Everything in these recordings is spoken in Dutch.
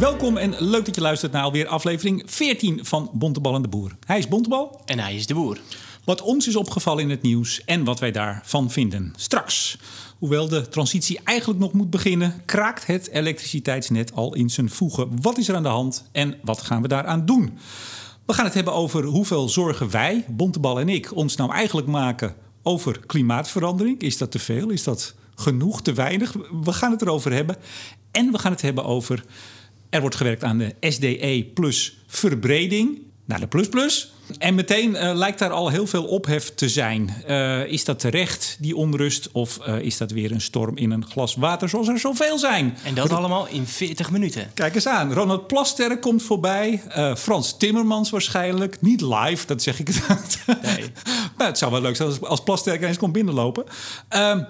Welkom en leuk dat je luistert naar alweer aflevering 14 van Bontebal en de Boer. Hij is Bontebal. En hij is de boer. Wat ons is opgevallen in het nieuws en wat wij daarvan vinden. Straks, hoewel de transitie eigenlijk nog moet beginnen, kraakt het elektriciteitsnet al in zijn voegen. Wat is er aan de hand en wat gaan we daaraan doen? We gaan het hebben over hoeveel zorgen wij, Bontebal en ik, ons nou eigenlijk maken over klimaatverandering. Is dat te veel? Is dat genoeg? Te weinig? We gaan het erover hebben. En we gaan het hebben over. Er wordt gewerkt aan de SDE plus verbreding naar de plus plus. En meteen eh, lijkt daar al heel veel ophef te zijn. Eh, is dat terecht, die onrust? Of eh, is dat weer een storm in een glas water, zoals er zoveel zijn? En dat allemaal in 40 minuten. Kijk eens aan. Ronald Plasterk komt voorbij. Frans Timmermans waarschijnlijk. Niet live, dat zeg ik het. Nee. nou, het zou wel leuk zijn als, als Plasterk eens komt binnenlopen.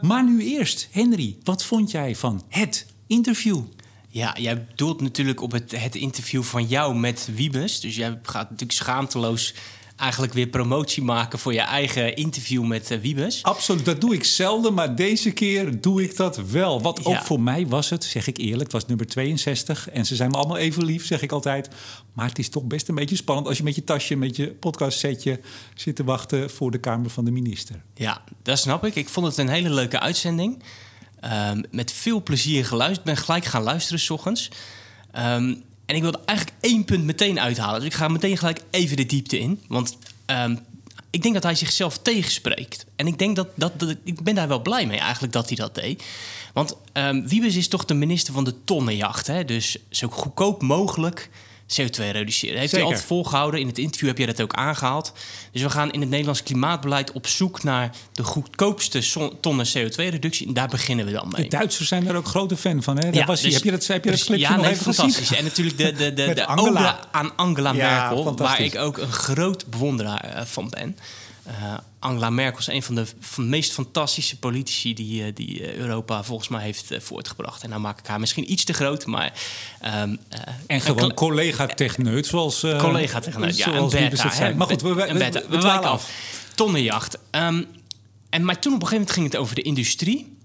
Maar nu eerst, Henry, wat vond jij van het interview? Ja, jij doelt natuurlijk op het, het interview van jou met Wiebes. Dus jij gaat natuurlijk schaamteloos eigenlijk weer promotie maken voor je eigen interview met uh, Wiebes. Absoluut, dat doe ik zelden, maar deze keer doe ik dat wel. Wat ook voor mij was het, zeg ik eerlijk, was nummer 62. En ze zijn me allemaal even lief, zeg ik altijd. Maar het is toch best een beetje spannend als je met je tasje, met je podcastsetje zit te wachten voor de Kamer van de Minister. Ja, dat snap ik. Ik vond het een hele leuke uitzending. Ehm, met veel plezier geluisterd. Ben gelijk gaan luisteren s ochtends. Ehm, en ik wilde eigenlijk één punt meteen uithalen. Dus ik ga meteen gelijk even de diepte in. Want ehm, ik denk dat hij zichzelf tegenspreekt. En ik denk dat, dat, dat ik ben daar wel blij mee eigenlijk dat hij dat deed. Want Wiebes is toch de minister van de tonnenjacht. Hè? Dus zo goedkoop mogelijk CO2 reduceren. Heeft Zeker. hij altijd volgehouden. In het interview heb je dat ook aangehaald. Dus we gaan in het Nederlands klimaatbeleid op zoek naar de goedkoopste tonnen CO2-reductie. En daar beginnen we dan mee. De Duitsers zijn er ook grote fan van. Hè? Daar was dus- heb je dat, heb je dat precies, clipje ja, nog nee, even fantastisch. gezien? En natuurlijk de, de, de, de Angela. ode aan Angela Ja, Merkel, waar ik ook een groot bewonderaar eh, van ben. Eh, Angela Merkel is een van de, van de meest fantastische politici die, eh, die eh, Europa volgens mij heeft eh, voortgebracht. En nou maak ik haar misschien iets te groot, maar... ehm, eh, En gewoon collega-techneut, zoals... collega tegenoit. Ja, zoals beta. hè, Maar goed, we, we, wijken af. Tonnenjacht. Ehm, en, maar toen op een gegeven moment ging het over de industrie.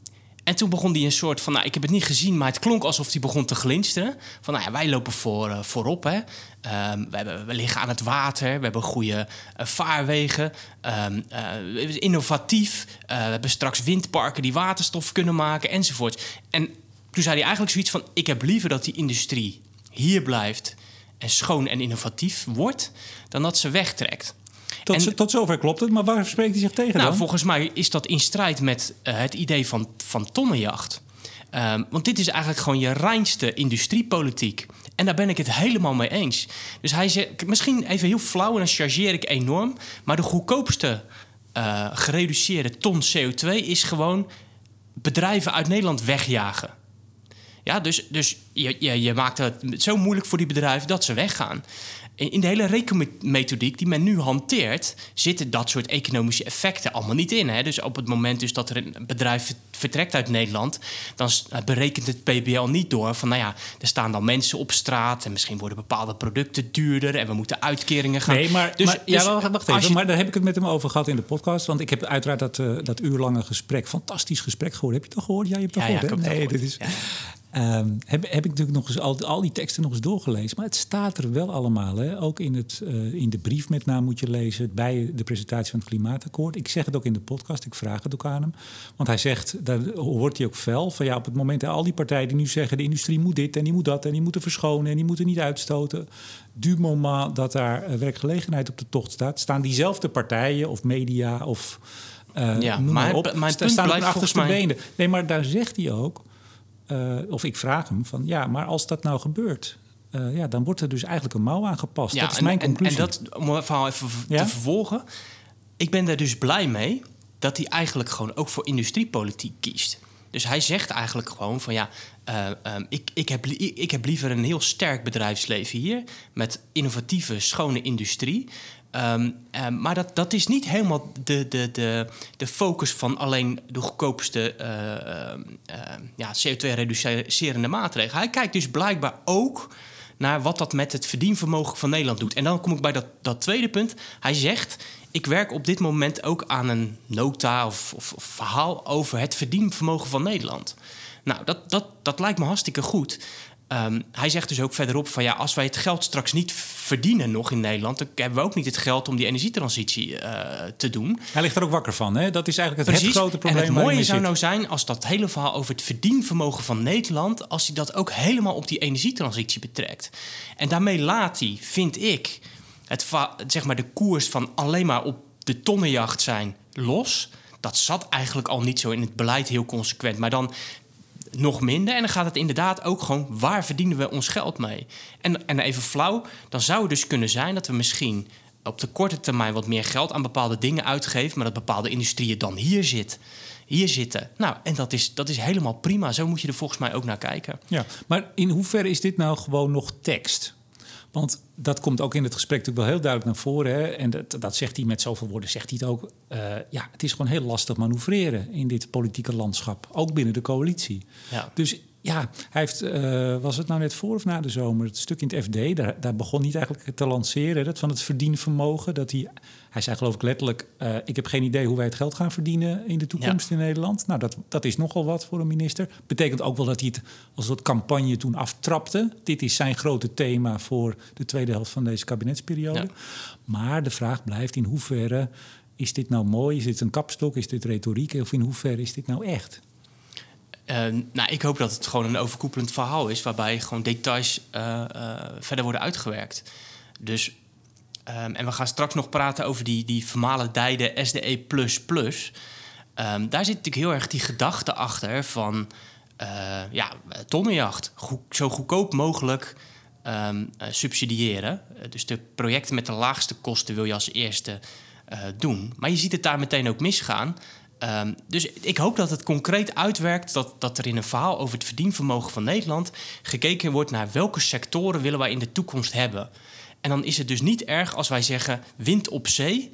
En toen begon hij een soort van, nou, ik heb het niet gezien, maar het klonk alsof hij begon te glinsteren. Van, nou ja, wij lopen voor, voorop, hè. Ehm, we, hebben, we liggen aan het water, we hebben goede eh, vaarwegen, we zijn innovatief. eh, we hebben straks windparken die waterstof kunnen maken, enzovoort. En toen zei hij eigenlijk zoiets van, ik heb liever dat die industrie hier blijft en schoon en innovatief wordt, dan dat ze wegtrekt. Tot, En- zo- tot zover klopt het, maar waar spreekt hij zich tegen Nou, dan? volgens mij is dat in strijd met het idee van, van tonnenjacht. Ehm, want dit is eigenlijk gewoon je reinste industriepolitiek. En daar ben ik het helemaal mee eens. Dus hij zegt, misschien even heel flauw en dan chargeer ik enorm. Maar de goedkoopste eh, gereduceerde ton CO2 is gewoon bedrijven uit Nederland wegjagen. Ja, dus, dus je, je, je maakt het zo moeilijk voor die bedrijven dat ze weggaan. In de hele rekenmethodiek die men nu hanteert, zitten dat soort economische effecten allemaal niet in. Hè? Dus op het moment dus dat er een bedrijf ver- vertrekt uit Nederland, dan eh, berekent het PBL niet door van, nou ja, er staan dan mensen op straat en misschien worden bepaalde producten duurder en we moeten uitkeringen gaan. Nee, maar, Dus- maar, ja, dus wacht, even. je- Maar daar heb ik het met hem over gehad in de podcast. Want ik heb uiteraard dat, eh, dat uurlange gesprek, fantastisch gesprek gehoord. Heb je het al gehoord? Ja, je hebt het Ja, al ja, gehoord, het Nee, dit is... Ehm, heb, heb ik natuurlijk nog eens al, al die teksten nog eens doorgelezen. Maar het staat er wel allemaal. Hè? Ook in, het, eh, in de brief met name moet je lezen. Bij de presentatie van het klimaatakkoord. Ik zeg het ook in de podcast. Ik vraag het ook aan hem. Want hij zegt, daar hoort hij ook fel. Van ja, op het moment dat al die partijen die nu zeggen... de industrie moet dit en die moet dat en die moeten verschonen... en die moeten niet uitstoten. Du moment dat daar eh, werkgelegenheid op de tocht staat... staan diezelfde partijen of media of... eh, Ja, maar maar op, punt staan op achterste mij- benen. Nee, maar daar zegt hij ook... eh, of ik vraag hem van ja, maar als dat nou gebeurt, eh, ja, dan wordt er dus eigenlijk een mouw aangepast. dat is en, mijn en, conclusie. en dat, om het verhaal even Ja? te vervolgen. Ik ben daar dus blij mee dat hij eigenlijk gewoon ook voor industriepolitiek kiest. Dus hij zegt eigenlijk gewoon van ja, eh, ehm, ik, ik, heb, ik heb liever een heel sterk bedrijfsleven hier met innovatieve, schone industrie. Ehm, ehm, maar dat, dat is niet helemaal de, de, de, de focus van alleen de goedkoopste eh, ehm, ehm, ja, CO2-reducerende maatregelen. Hij kijkt dus blijkbaar ook naar wat dat met het verdienvermogen van Nederland doet. En dan kom ik bij dat, dat tweede punt. Hij zegt: Ik werk op dit moment ook aan een nota of, of, of verhaal over het verdienvermogen van Nederland. Nou, dat, dat, dat lijkt me hartstikke goed. Ehm, hij zegt dus ook verderop van ja, als wij het geld straks niet verdienen nog in Nederland, dan hebben we ook niet het geld om die energietransitie eh, te doen. Hij ligt er ook wakker van, hè? Dat is eigenlijk het, Precies. grote probleem. En het mooie zou zit. nou zijn als dat hele verhaal over het verdienvermogen van Nederland, als hij dat ook helemaal op die energietransitie betrekt. En daarmee laat hij, vind ik, het zeg maar de koers van alleen maar op de tonnenjacht zijn los. Dat zat eigenlijk al niet zo in het beleid heel consequent. Maar dan nog minder. En dan gaat het inderdaad ook gewoon... waar verdienen we ons geld mee? En, en even flauw, dan zou het dus kunnen zijn... dat we misschien op de korte termijn wat meer geld... aan bepaalde dingen uitgeven... maar dat bepaalde industrieën dan hier zit. Hier zitten. Nou, en dat is, dat is helemaal prima. Zo moet je er volgens mij ook naar kijken. Ja, maar in hoeverre is dit nou gewoon nog tekst? Want dat komt ook in het gesprek natuurlijk wel heel duidelijk naar voren. Hè? En dat, dat zegt hij met zoveel woorden, zegt hij het ook. Eh, ja, het is gewoon heel lastig manoeuvreren in dit politieke landschap. Ook binnen de coalitie. Ja. Dus ja, hij heeft, eh, was het nou net voor of na de zomer, het stuk in het FD, daar, daar begon hij eigenlijk te lanceren, dat van het verdienvermogen. Dat hij, hij zei geloof ik letterlijk, eh, ik heb geen idee hoe wij het geld gaan verdienen in de toekomst in Nederland. Nou, dat, dat is nogal wat voor een minister. Betekent ook wel dat hij het als soort campagne toen aftrapte. Dit is zijn grote thema voor de tweede helft van deze kabinetsperiode. Ja. Maar de vraag blijft in hoeverre is dit nou mooi? Is dit een kapstok? Is dit retoriek? Of in hoeverre is dit nou echt? Eh, nou, ik hoop dat het gewoon een overkoepelend verhaal is... waarbij gewoon details eh, eh, verder worden uitgewerkt. Dus, ehm, en we gaan straks nog praten over die, die vermalendijde SDE++. Ehm, daar zit natuurlijk heel erg die gedachte achter van... eh, ja, tonnenjacht. Zo goedkoop mogelijk ehm, subsidiëren. Dus de projecten met de laagste kosten wil je als eerste doen. Maar je ziet het daar meteen ook misgaan... Ehm, dus ik hoop dat het concreet uitwerkt dat, dat er in een verhaal over het verdienvermogen van Nederland gekeken wordt naar welke sectoren willen wij in de toekomst hebben. En dan is het dus niet erg als wij zeggen wind op zee,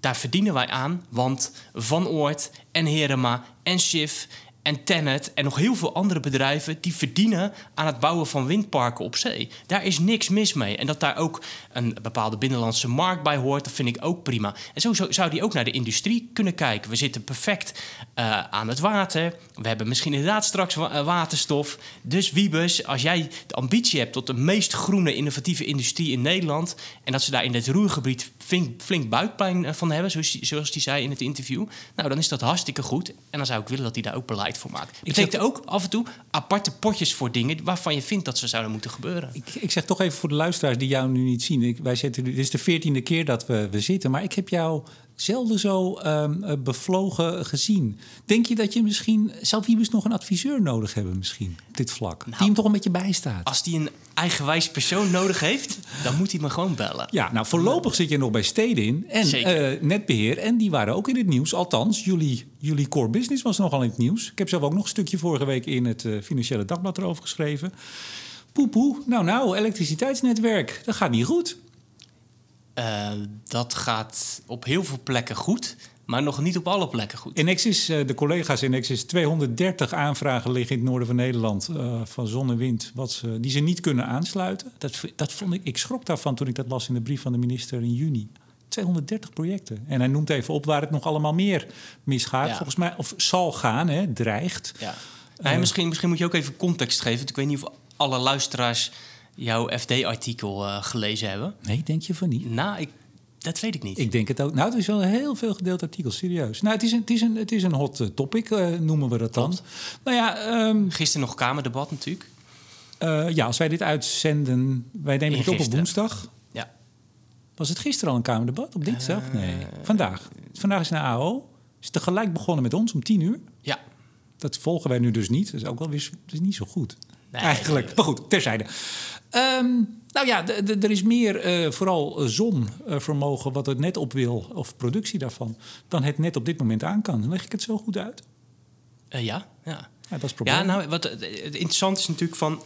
daar verdienen wij aan, want Van Oort en Herema en Schiff en Tennet en nog heel veel andere bedrijven die verdienen aan het bouwen van windparken op zee. Daar is niks mis mee. En dat daar ook een bepaalde binnenlandse markt bij hoort, dat vind ik ook prima. En zo zo- zou die ook naar de industrie kunnen kijken. We zitten perfect eh, aan het water. We hebben misschien inderdaad straks eh, waterstof. Dus Wiebes, als jij de ambitie hebt tot de meest groene innovatieve industrie in Nederland en dat ze daar in het roergebied flink, flink buikpijn eh, van hebben, zoals, zoals die zei in het interview, nou dan is dat hartstikke goed. En dan zou ik willen dat hij daar ook beleid voor maakt. Ik betekent ook af en toe aparte potjes voor dingen waarvan je vindt dat ze zouden moeten gebeuren. Ik, ik zeg toch even voor de luisteraars die jou nu niet zien. Ik, wij zitten, dit is de veertiende keer dat we, we zitten. Maar ik heb jou zelden zo ehm, eh, bevlogen gezien. Denk je dat je misschien... Zou Wiebes nog een adviseur nodig hebben misschien op dit vlak? die hem toch een beetje bijstaat? Als die een eigenwijs persoon nodig heeft, dan moet hij me gewoon bellen. Ja, nou voorlopig zit je nog bij Stedin en eh, Netbeheer. En die waren ook in het nieuws. Althans, jullie, jullie core business was nogal in het nieuws. Ik heb zelf ook nog een stukje vorige week in het eh, Financiële Dagblad erover geschreven. Poepoe, nou nou, elektriciteitsnetwerk, dat gaat niet goed. Eh, dat gaat op heel veel plekken goed, maar nog niet op alle plekken goed. In Nexus, eh, de collega's in Nexus, 230 aanvragen liggen in het noorden van Nederland eh, van zon en wind, wat ze, die ze niet kunnen aansluiten. Dat, dat vond ik, ik schrok daarvan toen ik dat las in de brief van de minister in juni. 230 projecten. En hij noemt even op waar het nog allemaal meer misgaat. Ja. Volgens mij, of zal gaan, hè, dreigt. Ja. Misschien, misschien moet je ook even context geven. Ik weet niet of alle luisteraars jouw FD-artikel eh, gelezen hebben. Nee, denk je van niet? Nou, ik, dat weet ik niet. Ik denk het ook. Nou, het is wel een heel veel gedeeld artikel, serieus. Nou, het is een, het is een, het is een hot eh, topic, eh, noemen we dat dan. Nou ja, ehm, Gisteren nog Kamerdebat natuurlijk. ja, als wij dit uitzenden, wij nemen het op op woensdag. Ja. Was het gisteren al een Kamerdebat? Op dinsdag? Nee, vandaag. Vandaag is een AO. Is tegelijk begonnen met ons om tien uur. Ja. Dat volgen wij nu dus niet. Dat is ook wel weer dat is niet zo goed. Nee, Eigenlijk. Maar goed, terzijde. Ehm, nou ja, er is meer eh, vooral eh, zonvermogen wat het net op wil, of productie daarvan, dan het net op dit moment aan kan. Leg ik het zo goed uit? Eh, ja, ja. Ja, dat is het probleem. Ja, nou, wat, het interessante is natuurlijk van...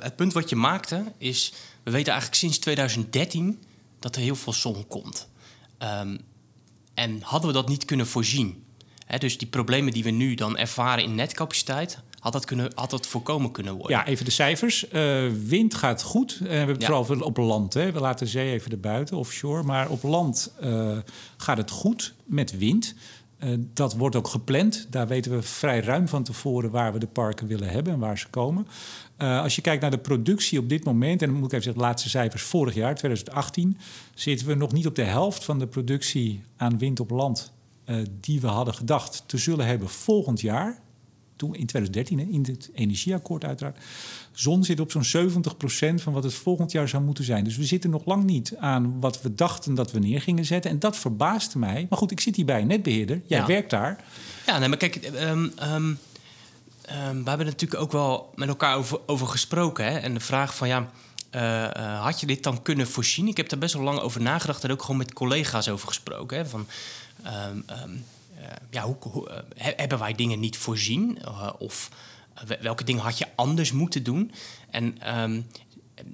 het punt wat je maakte is... We weten eigenlijk sinds 2013 dat er heel veel zon komt. Ehm, en hadden we dat niet kunnen voorzien... Hè, dus die problemen die we nu dan ervaren in netcapaciteit... had dat, kunnen, had dat voorkomen kunnen worden. Ja, even de cijfers. Eh, wind gaat goed. Eh, we hebben het vooral op land. Hè. We laten zee even erbuiten, offshore. Maar op land eh, gaat het goed met wind. dat wordt ook gepland. Daar weten we vrij ruim van tevoren waar we de parken willen hebben en waar ze komen. Uh, als je kijkt naar de productie op dit moment, en dan moet ik even zeggen, de laatste cijfers vorig jaar, 2018, zitten we nog niet op de helft van de productie aan wind op land uh, die we hadden gedacht te zullen hebben volgend jaar. Toen in 2013, hè, in het energieakkoord uiteraard. Zon zit op zo'n 70% van wat het volgend jaar zou moeten zijn. Dus we zitten nog lang niet aan wat we dachten dat we neer gingen zetten. En dat verbaasde mij. Maar goed, ik zit hier bij netbeheerder. Jij ja. werkt daar. Ja, nee, maar kijk, um, um, Um, we hebben natuurlijk ook wel met elkaar over, over gesproken. Hè? En de vraag van ja, uh, uh, had je dit dan kunnen voorzien? Ik heb daar best wel lang over nagedacht en ook gewoon met collega's over gesproken. Hè? Van, um, ja, hoe, hoe hebben wij dingen niet voorzien? of welke dingen had je anders moeten doen? En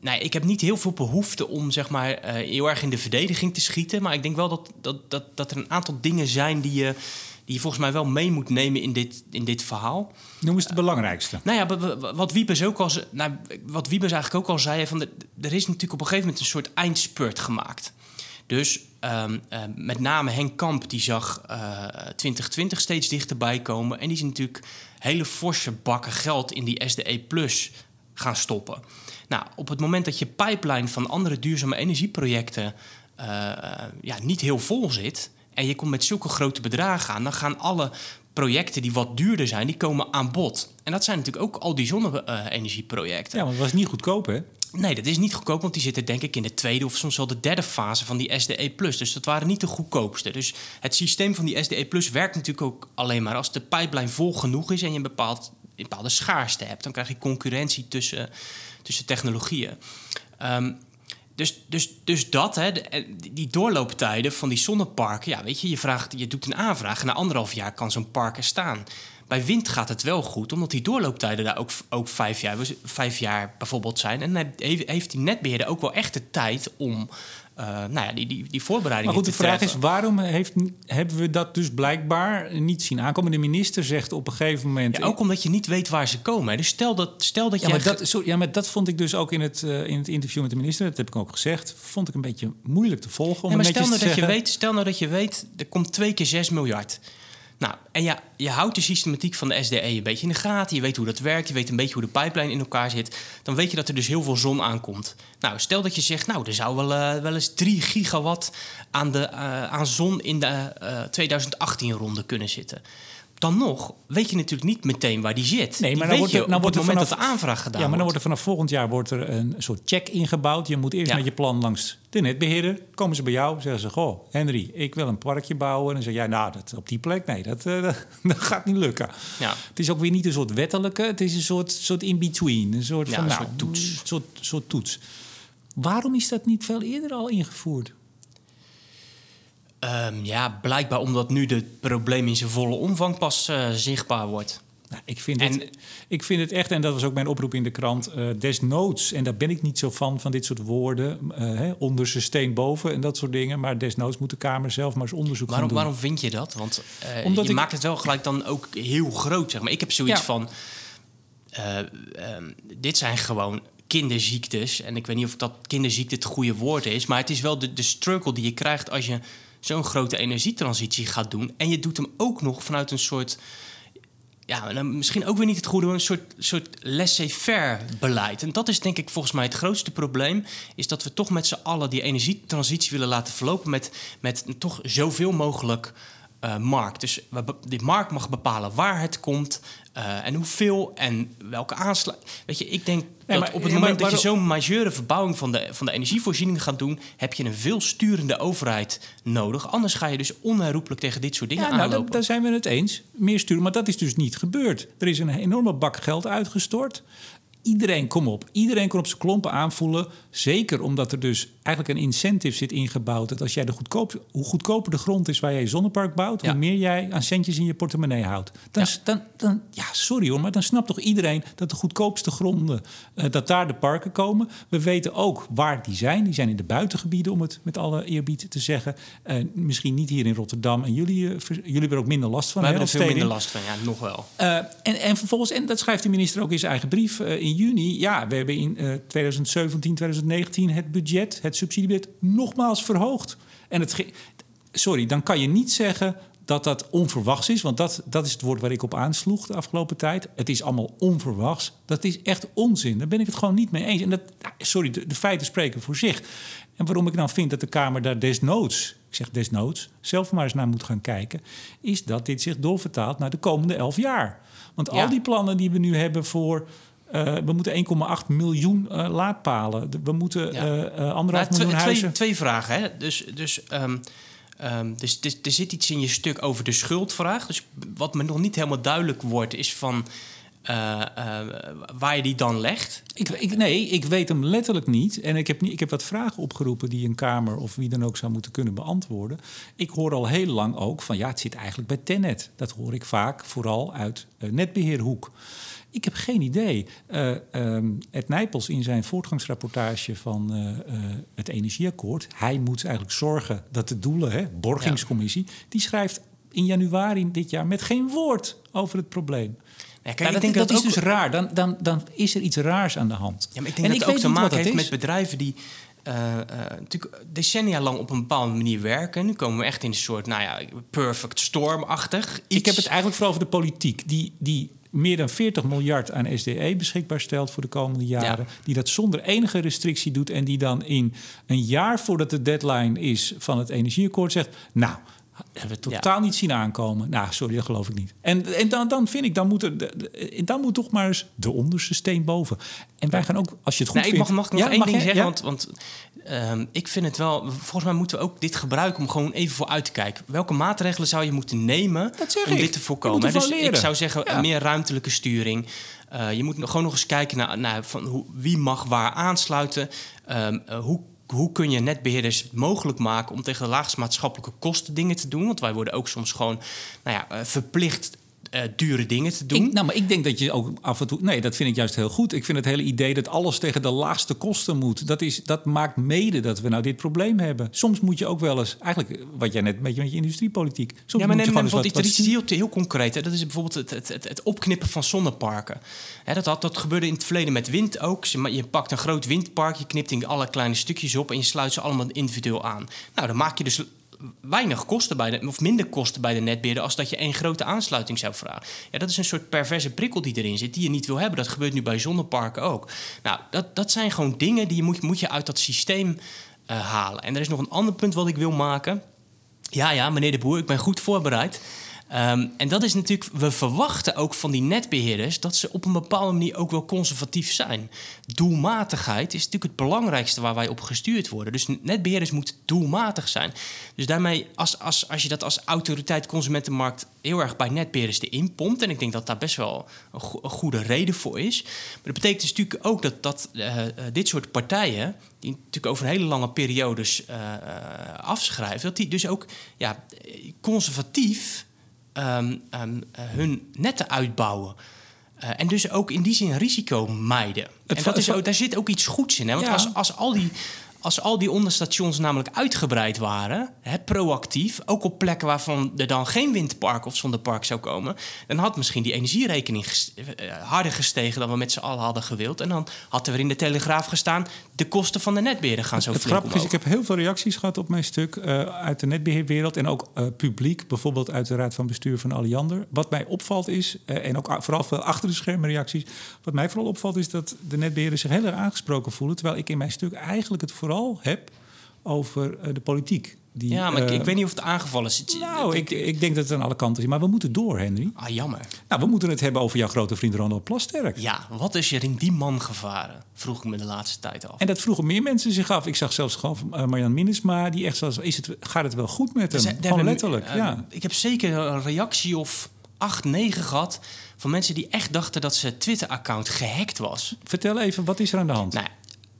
nou, ik heb niet heel veel behoefte om zeg maar, heel erg in de verdediging te schieten. Maar ik denk wel dat, dat, dat, dat er een aantal dingen zijn die je die je volgens mij wel mee moet nemen in dit, in dit verhaal. Noem eens de belangrijkste. nou ja, wat Wiebes ook al, nou, wat Wiebes eigenlijk ook al zei, van de, er is natuurlijk op een gegeven moment een soort eindspurt gemaakt. Dus um, uh, met name Henk Kamp, die zag uh, 2020 steeds dichterbij komen. En die is natuurlijk hele forse bakken geld in die SDE Plus gaan stoppen. Nou, op het moment dat je pipeline van andere duurzame energieprojecten uh, ja, niet heel vol zit en je komt met zulke grote bedragen aan, dan gaan alle projecten die wat duurder zijn, die komen aan bod. En dat zijn natuurlijk ook al die zonne-energieprojecten. Ja, want het was niet goedkoop, hè? Nee, dat is niet goedkoop, want die zitten denk ik in de tweede of soms wel de derde fase van die SDE+. Dus dat waren niet de goedkoopste. Dus het systeem van die SDE+, werkt natuurlijk ook alleen maar als de pipeline vol genoeg is en je een, bepaald, een bepaalde schaarste hebt. Dan krijg je concurrentie tussen, tussen technologieën. Um, dus, dus, dus dat, hè, die doorlooptijden van die zonneparken. Ja, weet je, je, vraagt, je doet een aanvraag en na anderhalf jaar kan zo'n park er staan. Bij wind gaat het wel goed, omdat die doorlooptijden daar ook, ook vijf, jaar, vijf jaar bijvoorbeeld zijn. En heeft die netbeheerder ook wel echt de tijd om uh, nou ja, die, die, die voorbereiding. Maar goed, de vraag is: waarom heeft, hebben we dat dus blijkbaar niet zien aankomen? De minister zegt op een gegeven moment. Ja, ook omdat je niet weet waar ze komen. Dus stel dat, stel dat ja, je. Maar dat, sorry, ja, maar dat vond ik dus ook in het, uh, in het interview met de minister. Dat heb ik ook gezegd. Vond ik een beetje moeilijk te volgen. Om ja, maar stel nou, dat zeggen... je weet, stel nou dat je weet, er komt twee keer 6 miljard. Nou, en ja, je houdt de systematiek van de SDE een beetje in de gaten. Je weet hoe dat werkt. Je weet een beetje hoe de pipeline in elkaar zit. Dan weet je dat er dus heel veel zon aankomt. Nou, stel dat je zegt, nou, er zou wel, uh, wel eens 3 gigawatt aan, de, uh, aan zon in de uh, 2018-ronde kunnen zitten dan nog weet je natuurlijk niet meteen waar die zit. Nee, maar dan wordt er, dan wordt het moment vanaf, dat de aanvraag gedaan Ja, maar dan wordt er vanaf volgend jaar wordt er een soort check ingebouwd. Je moet eerst ja. met je plan langs de netbeheerder. Komen ze bij jou, zeggen ze: Goh, Henry, ik wil een parkje bouwen. En dan zeg jij: Nou, dat, op die plek, nee, dat, uh, dat gaat niet lukken. Ja. Het is ook weer niet een soort wettelijke, het is een soort, soort in-between. Een soort, ja, van, een nou, soort toets. Een soort, soort toets. Waarom is dat niet veel eerder al ingevoerd? Um, ja, blijkbaar omdat nu het probleem in zijn volle omvang pas uh, zichtbaar wordt. Nou, ik, vind en, het, ik vind het echt, en dat was ook mijn oproep in de krant, uh, desnoods, en daar ben ik niet zo van, van dit soort woorden, uh, hè, onder zijn steen boven en dat soort dingen, maar desnoods moet de Kamer zelf maar eens onderzoek waarom, doen. Waarom vind je dat? Want Omdat je ik, maakt het wel gelijk dan ook heel groot, zeg maar. Ik heb zoiets ja. van, um, dit zijn gewoon kinderziektes, en ik weet niet of dat kinderziekte het goede woord is, maar het is wel de, de struggle die je krijgt als je zo'n grote energietransitie gaat doen. En je doet hem ook nog vanuit een soort. Ja, misschien ook weer niet het goede, een soort, soort laissez-faire beleid. En dat is denk ik volgens mij het grootste probleem. Is dat we toch met z'n allen die energietransitie willen laten verlopen met, met toch zoveel mogelijk uh, markt. Dus die markt mag bepalen waar het komt uh, en hoeveel en welke aanslag. Weet je, ik denk nee, dat op het moment maar, dat je zo'n majeure verbouwing van de, van de energievoorziening gaat doen, heb je een veel sturende overheid nodig. Anders ga je dus onherroepelijk tegen dit soort dingen ja, nou, aanlopen. Daar zijn we het eens. Meer sturen, maar dat is dus niet gebeurd. Er is een enorme bak geld uitgestort. Iedereen, kom op, iedereen kon op zijn klompen aanvoelen. Zeker omdat er dus eigenlijk een incentive zit ingebouwd. Dat als jij de goedkoop, hoe goedkoper de grond is waar jij je zonnepark bouwt, ja. hoe meer jij aan centjes in je portemonnee houdt. Dan, ja. dan, dan, ja, sorry hoor, maar dan snapt toch iedereen dat de goedkoopste gronden, uh, dat daar de parken komen. We weten ook waar die zijn. Die zijn in de buitengebieden, om het met alle eerbied te zeggen. Uh, misschien niet hier in Rotterdam. En jullie, uh, jullie hebben er ook minder last van. We hebben er veel minder last van, ja, nog wel. en, en vervolgens, en dat schrijft de minister ook in zijn eigen brief in juni. Ja, we hebben in 2017, 2019 het budget, het subsidiebudget, nogmaals verhoogd. En het sorry, dan kan je niet zeggen dat dat onverwachts is. Want dat, dat is het woord waar ik op aansloeg de afgelopen tijd. Het is allemaal onverwachts. Dat is echt onzin. Daar ben ik het gewoon niet mee eens. En dat, sorry, de, de feiten spreken voor zich. En waarom ik nou vind dat de Kamer daar desnoods, ik zeg desnoods, zelf maar eens naar moet gaan kijken, is dat dit zich doorvertaalt naar de komende elf jaar. Want Ja. al die plannen die we nu hebben voor. Eh, we moeten 1,8 miljoen eh, laadpalen. We moeten Ja. eh, Nou, anderhalf miljoen huizen. twee vragen. Hè? Dus, dus, ehm, ehm, dus, dus er zit iets in je stuk over de schuldvraag. Dus wat me nog niet helemaal duidelijk wordt, is van waar je die dan legt. Ik, ik, nee, ik weet hem letterlijk niet. En ik heb, niet, ik heb wat vragen opgeroepen die een Kamer of wie dan ook zou moeten kunnen beantwoorden. Ik hoor al heel lang ook van ja, het zit eigenlijk bij Tenet. Dat hoor ik vaak, vooral uit eh, netbeheerhoek. Ik heb geen idee. Ed Nijpels in zijn voortgangsrapportage van eh, eh, het Energieakkoord... hij moet eigenlijk zorgen dat de doelen, hè, borgingscommissie... die schrijft in januari dit jaar met geen woord over het probleem. Ja, kijk, Ja, ik dat, denk dat, dat, is ook, dus raar. Dan, dan, dan is er iets raars aan de hand. Ja, maar ik denk En dat ik het ook te maken heeft met bedrijven die natuurlijk decennia lang op een bepaalde manier werken. Nu komen we echt in een soort, nou ja, perfect storm-achtig. Ik iets. heb het eigenlijk vooral over de politiek. Die, die meer dan 40 miljard aan SDE beschikbaar stelt voor de komende jaren. Die dat zonder enige restrictie doet. En die dan in een jaar voordat de deadline is van het energieakkoord zegt... nou, hebben we totaal niet zien aankomen. Nou, sorry, dat geloof ik niet. En, en dan, dan vind ik, dan moet, er, de- dan moet toch maar eens de onderste steen boven. En wij gaan ook, als je het goed Nee, ik mag, nog Ja, één mag ding zeggen, Ja? want, want ehm, ik vind het wel... Volgens mij moeten we ook dit gebruiken om gewoon even vooruit te kijken. Welke maatregelen zou je moeten nemen om ik. dit te voorkomen? Dus ik zou zeggen, meer ruimtelijke sturing. Eh, je moet gewoon nog eens kijken naar, naar van hoe, wie mag waar aansluiten. Ehm, eh, hoe hoe kun je netbeheerders het mogelijk maken om tegen de maatschappelijke kosten dingen te doen? Want wij worden ook soms gewoon nou ja, eh, verplicht eh, dure dingen te doen. Ik, nou, maar ik denk dat je ook af en toe. Nee, dat vind ik juist heel goed. Ik vind het hele idee dat alles tegen de laagste kosten moet. Dat, is, dat maakt mede dat we nou dit probleem hebben. Soms moet je ook wel eens. Eigenlijk wat jij net een beetje met je industriepolitiek. Soms Ja, maar moet neem, je gewoon eens bijvoorbeeld wat, iets wat heel, heel concreet. Hè. Dat is bijvoorbeeld het, het, het, het opknippen van zonneparken. Hè, dat, had, dat gebeurde in het verleden met wind ook. Je, je pakt een groot windpark, je knipt in alle kleine stukjes op... en je sluit ze allemaal individueel aan. Nou, dan maak je dus weinig kosten bij de, of minder kosten bij de netbeheerder... als dat je één grote aansluiting zou vragen. Ja, dat is een soort perverse prikkel die erin zit, die je niet wil hebben. Dat gebeurt nu bij zonneparken ook. Nou, dat, dat zijn gewoon dingen die je moet, moet je uit dat systeem eh, halen. En er is nog een ander punt wat ik wil maken... Ja, ja, meneer de Boer, ik ben goed voorbereid. Ehm, en dat is natuurlijk, we verwachten ook van die netbeheerders dat ze op een bepaalde manier ook wel conservatief zijn. Doelmatigheid is natuurlijk het belangrijkste waar wij op gestuurd worden. Dus netbeheerders moeten doelmatig zijn. Dus daarmee, als, als, als je dat als autoriteit consumentenmarkt heel erg bij netbeheerders erin pompt, en ik denk dat daar best wel een, go- een goede reden voor is. Maar dat betekent dus natuurlijk ook dat, dat eh, eh, dit soort partijen, die natuurlijk over een hele lange periodes eh, afschrijven, dat die dus ook ja, conservatief ehm, ehm, eh, hun netten uitbouwen. Eh, en dus ook in die zin risico mijden. Het en dat is ook, daar zit ook iets goeds in. Hè? Want Ja. als, als, al die, als al die onderstations namelijk uitgebreid waren, hè, proactief, ook op plekken waarvan er dan geen windpark of zonnepark zou komen, dan had misschien die energierekening ges- eh, harder gestegen dan we met z'n allen hadden gewild. En dan had er weer in de Telegraaf gestaan, de kosten van de netbeheerder gaan zo Het flink is, ik heb heel veel reacties gehad op mijn stuk eh, uit de netbeheerwereld en ook eh, publiek, bijvoorbeeld uit de Raad van Bestuur van Alliander. Wat mij opvalt is, en ook vooral veel achter de schermen reacties, wat mij vooral opvalt is dat de netbeheerders zich heel erg aangesproken voelen, terwijl ik in mijn stuk eigenlijk het vooral heb over eh, de politiek. Die, Ja, maar ik, eh, ik weet niet of het aangevallen is. Nou, ik, ik denk dat het aan alle kanten is. Maar we moeten door, Henry. Ah, jammer. Nou, we moeten het hebben over jouw grote vriend Ronald Plasterk. Ja, wat is er in die man gevaren? Vroeg ik me de laatste tijd af. En dat vroegen meer mensen zich af. Ik zag zelfs gewoon uh, Marjan Minnesma, die echt zoals, is het, gaat het wel goed met hem? Dus, eh, gewoon letterlijk, eh, ja. Ik heb zeker een reactie of acht, negen gehad... van mensen die echt dachten dat zijn Twitter-account gehackt was. Vertel even, wat is er aan de hand? Nou,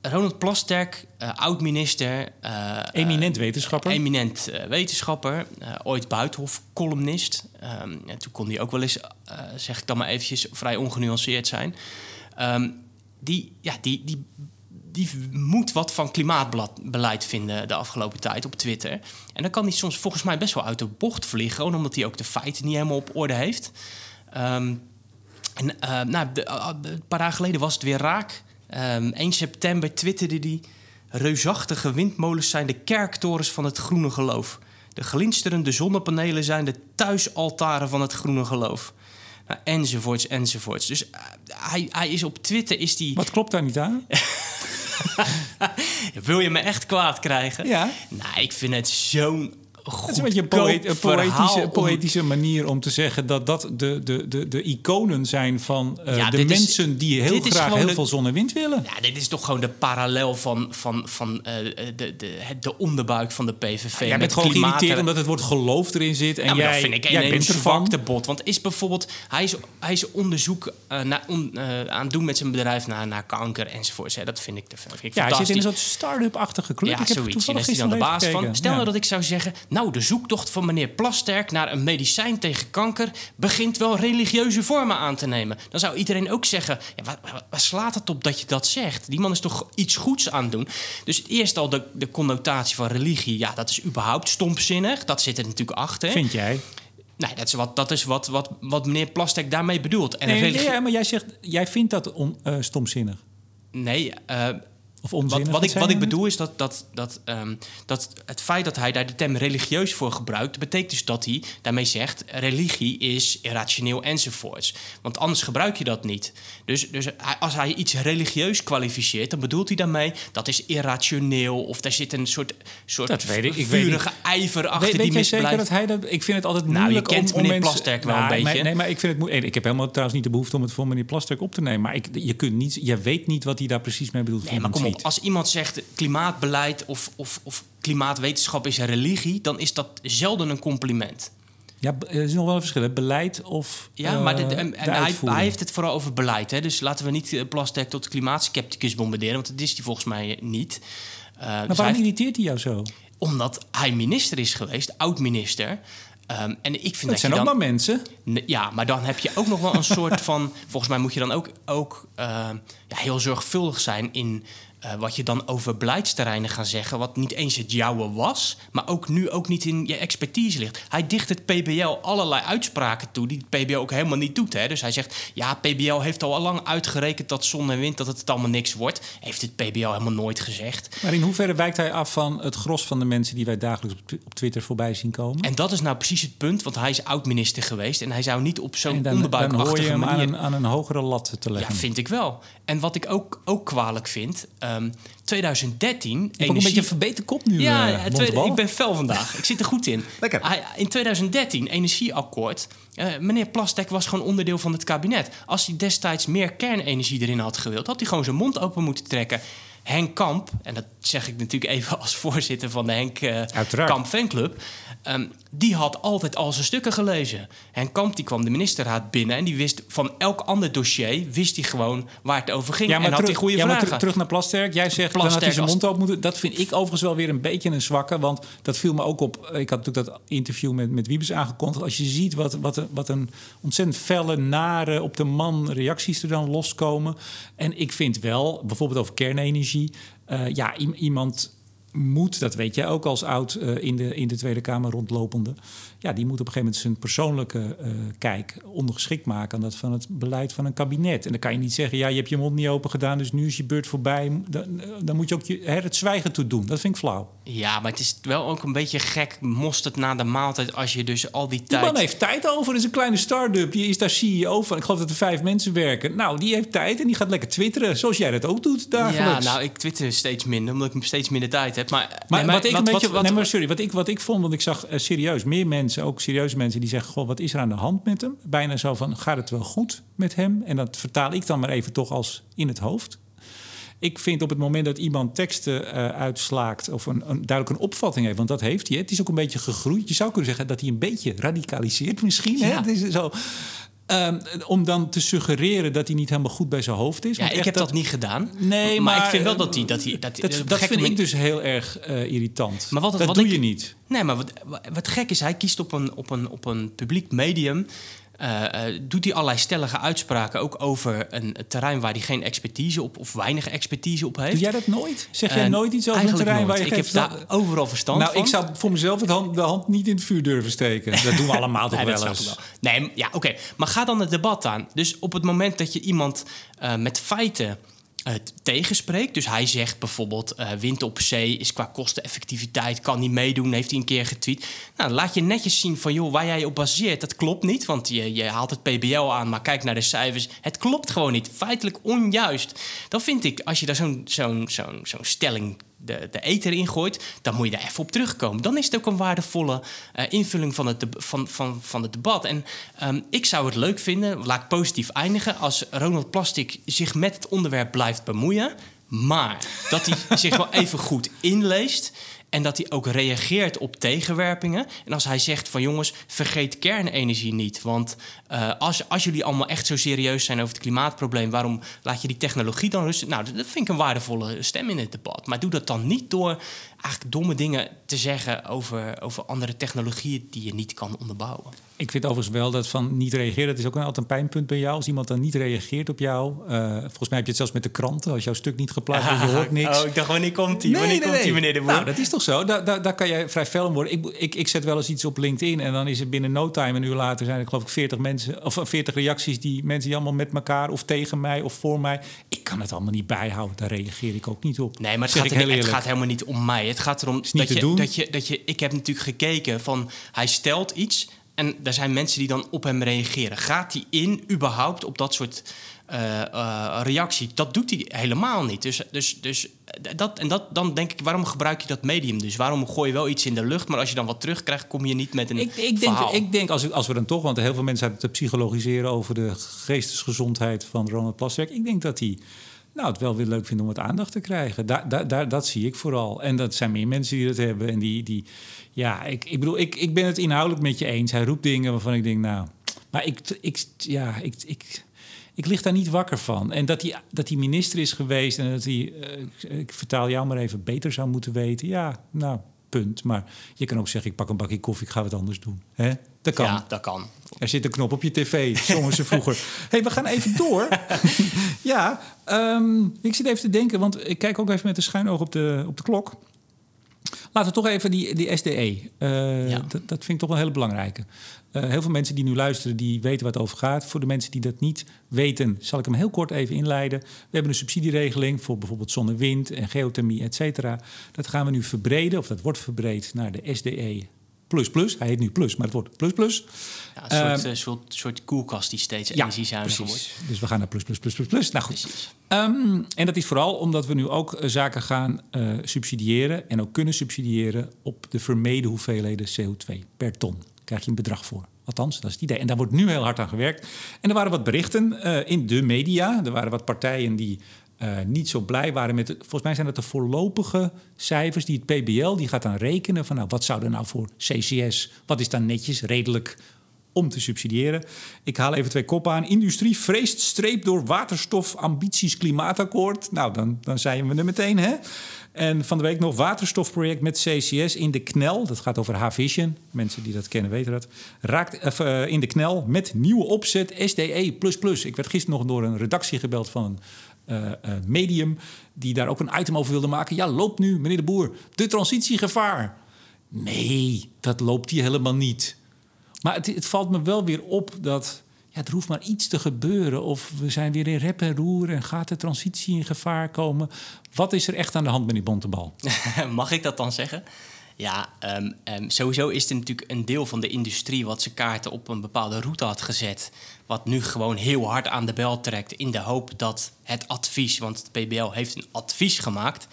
Ronald Plasterk, eh, oud-minister... eh, Eminent wetenschapper. Eminent eh, wetenschapper, eh, ooit buitenhof-columnist. Ehm, en toen kon hij ook wel eens, zeg ik dan maar eventjes, vrij ongenuanceerd zijn. Ehm, die, ja, die, die, die moet wat van klimaatbeleid vinden de afgelopen tijd op Twitter. En dan kan hij soms volgens mij best wel uit de bocht vliegen, gewoon omdat hij ook de feiten niet helemaal op orde heeft. Ehm, en nou, de- een paar dagen geleden was het weer raak. Ehm 1 september twitterde hij... reusachtige windmolens zijn de kerktorens van het groene geloof. De glinsterende zonnepanelen zijn de thuisaltaren van het groene geloof. Nou, enzovoorts, enzovoorts. Dus uh, hij, hij is op Twitter... Is die, Wat klopt daar niet aan? Wil je me echt kwaad krijgen? Ja. Nou, ik vind het zo'n het is een beetje een, poët, een poëtische, poëtische, manier om te zeggen dat dat de, de, de, de iconen zijn van uh, ja, de mensen is, die heel graag heel de, veel zon en wind willen. Ja, dit is toch gewoon de parallel van, van, van uh, de, de, de onderbuik van de PVV. Ja, jij bent gewoon geïrriteerd omdat het woord geloof erin zit. En ja, jij, dat vind ik een, zwakte bot. Want is bijvoorbeeld, hij is, hij is onderzoek uh, on, aan het doen met zijn bedrijf naar, naar kanker enzovoorts. Hè. Dat vind ik te veel. Ja, hij zit in een soort start-up-achtige club. Ja, ik heb zoiets. En is hij dan de baas van. Stel nou dat ik zou zeggen, nou, de zoektocht van meneer Plasterk naar een medicijn tegen kanker begint wel religieuze vormen aan te nemen. Dan zou iedereen ook zeggen: ja, waar, waar, slaat het op dat je dat zegt? Die man is toch iets goeds aan het doen. Dus eerst al de, de connotatie van religie, ja, dat is überhaupt stompzinnig. Dat zit er natuurlijk achter. Vind jij? Nee, dat is wat, dat is wat, wat, wat meneer Plasterk daarmee bedoelt. En nee, religie... maar jij zegt, jij vindt dat on, uh, stomzinnig. Nee, uh, of wat, wat, ik, wat ik bedoel is dat, dat, dat, um, dat het feit dat hij daar de term religieus voor gebruikt, betekent dus dat hij daarmee zegt: religie is irrationeel enzovoorts. Want anders gebruik je dat niet. Dus, dus als hij iets religieus kwalificeert, dan bedoelt hij daarmee dat is irrationeel of daar zit een soort, soort dat weet ik. ik vurige ijver achter weet, die weet zeker dat hij dat. Ik vind het altijd moeilijk nou, je kent om, meneer Plasterk wel nou, een beetje. Nee, maar ik vind het moeilijk. Ik heb helemaal trouwens niet de behoefte om het voor meneer Plasterk op te nemen. Maar ik, je kunt niet, je weet niet wat hij daar precies mee bedoelt. Nee, maar kom op, als iemand zegt klimaatbeleid of, of, of klimaatwetenschap is een religie, dan is dat zelden een compliment. Ja, er is nog wel een verschil. Hè? Beleid of. Ja, maar de, en, en hij, hij, heeft het vooral over beleid. Hè? Dus laten we niet Plasterk tot klimaatskepticus bombarderen, want dat is hij volgens mij niet. Uh, maar dus waarom irriteert hij jou zo? Omdat hij minister is geweest, oud-minister. Um, en ik vind dat, dat zijn ook maar mensen. Ja, maar dan heb je ook nog wel een soort van. Volgens mij moet je dan ook, ook uh, ja, heel zorgvuldig zijn in uh, wat je dan over beleidsterreinen gaat zeggen, wat niet eens het jouwe was, maar ook nu ook niet in je expertise ligt. Hij dicht het PBL allerlei uitspraken toe die het PBL ook helemaal niet doet. Hè? Dus hij zegt, ja, PBL heeft al lang uitgerekend dat zon en wind, dat het allemaal niks wordt. Heeft het PBL helemaal nooit gezegd. Maar in hoeverre wijkt hij af van het gros van de mensen die wij dagelijks op Twitter voorbij zien komen? En dat is nou precies het punt, want hij is oud-minister geweest en hij zou niet op zo'n onderbuikachtige manier... Aan een, aan een hogere lat te leggen. Ja, vind ik wel. En wat ik ook, ook kwalijk vind... Um, 2013... Je energie... ook een beetje een verbeterde kop nu, Ja, uh, tweede, ik ben fel vandaag. ik zit er goed in. Lekker. Hij, in 2013, energieakkoord... Uh, meneer Plastek was gewoon onderdeel van het kabinet. Als hij destijds meer kernenergie erin had gewild... had hij gewoon zijn mond open moeten trekken. Henk Kamp, en dat zeg ik natuurlijk even als voorzitter van de Henk uh, Kamp fanclub... Um, die had altijd al zijn stukken gelezen. Henk Kamp die kwam de ministerraad binnen en die wist van elk ander dossier wist hij gewoon waar het over ging. Ja, maar en had terug, hij goede ja, vragen. Maar terug naar Plasterk. Jij zegt Plasterk had hij zijn mond open moeten. Dat vind ik overigens wel weer een beetje een zwakke, want dat viel me ook op. Ik had natuurlijk dat interview met, met Wiebes aangekondigd. Als je ziet wat, wat, wat een ontzettend felle, nare, op de man reacties er dan loskomen. En ik vind wel, bijvoorbeeld over kernenergie, uh, ja, iemand moet, dat weet jij ook als oud uh, in, de, in de Tweede Kamer rondlopende. Ja, die moet op een gegeven moment zijn persoonlijke uh, kijk ondergeschikt maken aan dat van het beleid van een kabinet. En dan kan je niet zeggen, ja, je hebt je mond niet open gedaan, dus nu is je beurt voorbij. Dan, dan moet je ook je, het zwijgen toe doen. Dat vind ik flauw. Ja, maar het is wel ook een beetje gek mosterd na de maaltijd als je dus al die tijd... Die man heeft tijd over. Is een kleine start-up. Die is daar CEO van. Ik geloof dat er vijf mensen werken. Nou, die heeft tijd en die gaat lekker twitteren. Zoals jij dat ook doet dagelijks. Ja, nou, ik twitter steeds minder, omdat ik steeds minder tijd heb. Maar, maar, nee, wat ik wat, een beetje... Wat, nee, maar sorry, wat ik, wat ik vond, want ik zag uh, serieus meer mensen, ook serieuze mensen, die zeggen, goh, wat is er aan de hand met hem? Bijna zo van, gaat het wel goed met hem? En dat vertaal ik dan maar even toch als in het hoofd. Ik vind op het moment dat iemand teksten uh, uitslaakt of een, een, duidelijk een opvatting heeft, want dat heeft hij. Het is ook een beetje gegroeid. Je zou kunnen zeggen dat hij een beetje radicaliseert misschien. Ja. Hè? Het is zo. Um, om dan te suggereren dat hij niet helemaal goed bij zijn hoofd is. Ja, ik heb dat, dat, niet gedaan. Nee, maar, maar ik vind wel dat hij... Dat, hij, dat, dat, dat vind ik dus heel erg uh, irritant. Maar wat, dat wat doe ik, je niet. Nee, maar wat, wat gek is, hij kiest op een, op een, op een publiek medium... Uh, uh, doet hij allerlei stellige uitspraken ook over een terrein waar hij geen expertise op of weinig expertise op heeft. Doe jij dat nooit? Zeg jij uh, nooit iets over een terrein nooit. waar je Ik heb daar overal verstand nou, van. ik zou voor mezelf de hand, de hand, niet in het vuur durven steken. Dat doen we allemaal toch nee, wel eens. Wel. Nee, ja, oké. Okay. Maar ga dan het debat aan. Dus op het moment dat je iemand met feiten het tegenspreekt. Dus hij zegt bijvoorbeeld: uh, wind op zee is qua kosteneffectiviteit, kan niet meedoen, heeft hij een keer getweet. Nou, laat je netjes zien van joh, waar jij je op baseert. Dat klopt niet, want je, je haalt het PBL aan, maar kijk naar de cijfers. Het klopt gewoon niet. Feitelijk onjuist. Dan vind ik, als je daar zo'n zo'n zo'n zo'n stelling de, de eter ingooit, dan moet je daar even op terugkomen. Dan is het ook een waardevolle uh, invulling van het, van, van, van het debat. En um, ik zou het leuk vinden, laat ik positief eindigen, als Ronald Plastic zich met het onderwerp blijft bemoeien. Maar dat hij zich wel even goed inleest en dat hij ook reageert op tegenwerpingen. En als hij zegt van jongens, vergeet kernenergie niet. Want uh, als, als jullie allemaal echt zo serieus zijn over het klimaatprobleem, waarom laat je die technologie dan rusten? Nou, dat vind ik een waardevolle stem in het debat. Maar doe dat dan niet door eigenlijk domme dingen te zeggen over, over andere technologieën die je niet kan onderbouwen. Ik vind overigens wel dat van niet reageren, dat is ook altijd een pijnpunt bij jou. Als iemand dan niet reageert op jou. Uh, volgens mij heb je het zelfs met de kranten. Als jouw stuk niet geplaatst wordt, je hoort niks. Oh, ik dacht, wanneer komt? Nee, wanneer nee, komt hij, meneer de Boer? Nou, dat is toch zo? Daar, daar, daar kan jij vrij fel om worden. Ik, ik, ik zet wel eens iets op LinkedIn en dan is het binnen no time, een uur later, zijn er geloof ik 40 mensen, of 40 reacties die mensen die allemaal met elkaar of tegen mij of voor mij. Ik kan het allemaal niet bijhouden. Daar reageer ik ook niet op. Nee, maar het, gaat, het gaat, helemaal niet om mij. Het gaat erom dat je, dat je, dat je. Ik heb natuurlijk gekeken van hij stelt iets en er zijn mensen die dan op hem reageren. Gaat hij in überhaupt op dat soort uh, uh, reactie? Dat doet hij helemaal niet. Dus, dus, dus dat, en dat, dan denk ik, waarom gebruik je dat medium dus? Waarom gooi je wel iets in de lucht, maar als je dan wat terugkrijgt, kom je niet met een ik, ik verhaal. Denk, ik denk, als, als we dan toch, want heel veel mensen hebben te psychologiseren over de geestesgezondheid van Ronald Plasterk. Ik denk dat hij nou, het wel weer leuk vinden om wat aandacht te krijgen. Daar, daar, daar, dat zie ik vooral. En dat zijn meer mensen die dat hebben. En die, die ja, ik, ik bedoel, ik, ik ben het inhoudelijk met je eens. Hij roept dingen waarvan ik denk, nou, maar ik, ik, ja, ik, ik, ik lig daar niet wakker van. En dat hij, dat hij minister is geweest en dat hij, uh, ik vertaal jou maar even, beter zou moeten weten. Ja, nou, punt. Maar je kan ook zeggen, ik pak een bakje koffie, ik ga wat anders doen. Hè? Dat kan. Ja, dat kan. Er zit een knop op je tv, zongen ze vroeger. hey, we gaan even door. ja, um, ik zit even te denken, want ik kijk ook even met een schuin oog op de, op de klok. Laten we toch even die, die SDE. Uh, ja. dat, dat vind ik toch wel een hele belangrijke. Uh, heel veel mensen die nu luisteren, die weten wat het over gaat. Voor de mensen die dat niet weten, zal ik hem heel kort even inleiden. We hebben een subsidieregeling voor bijvoorbeeld zonne, wind en geothermie, et cetera. Dat gaan we nu verbreden, of dat wordt verbreed naar de SDE plus plus. Hij heet nu plus, maar het wordt plus plus. Ja, een soort, uh, soort, soort koelkast die steeds energiezuiniger wordt. Dus we gaan naar plus plus plus plus plus. Nou goed. Um, en dat is vooral omdat we nu ook uh, zaken gaan uh, subsidiëren en ook kunnen subsidiëren op de vermeden hoeveelheden CO2 per ton. Daar krijg je een bedrag voor. Althans, dat is het idee. En daar wordt nu heel hard aan gewerkt. En er waren wat berichten in de media. Er waren wat partijen die uh, niet zo blij waren met... volgens mij zijn dat de voorlopige cijfers die het PBL... die gaat dan rekenen van nou, wat zou er nou voor CCS... wat is dan netjes, redelijk om te subsidiëren. Ik haal even twee koppen aan. Industrie vreest streep door waterstof, ambities, klimaatakkoord. Nou, dan, dan zijn we er meteen, hè? En van de week nog waterstofproject met CCS in de knel. Dat gaat over H-Vision. Mensen die dat kennen weten dat. Raakt uh, in de knel met nieuwe opzet SDE++. Ik werd gisteren nog door een redactie gebeld van een medium die daar ook een item over wilde maken. Ja, loopt nu, meneer de Boer, de transitiegevaar. Nee, dat loopt hier helemaal niet. Maar het, het, valt me wel weer op dat ja, er hoeft maar iets te gebeuren. Of we zijn weer in rep en roer en gaat de transitie in gevaar komen. Wat is er echt aan de hand, meneer Bontebal? Mag ik dat dan zeggen? Ja, um, um, sowieso is het natuurlijk een deel van de industrie wat zijn kaarten op een bepaalde route had gezet. Wat nu gewoon heel hard aan de bel trekt in de hoop dat het advies, want het PBL heeft een advies gemaakt,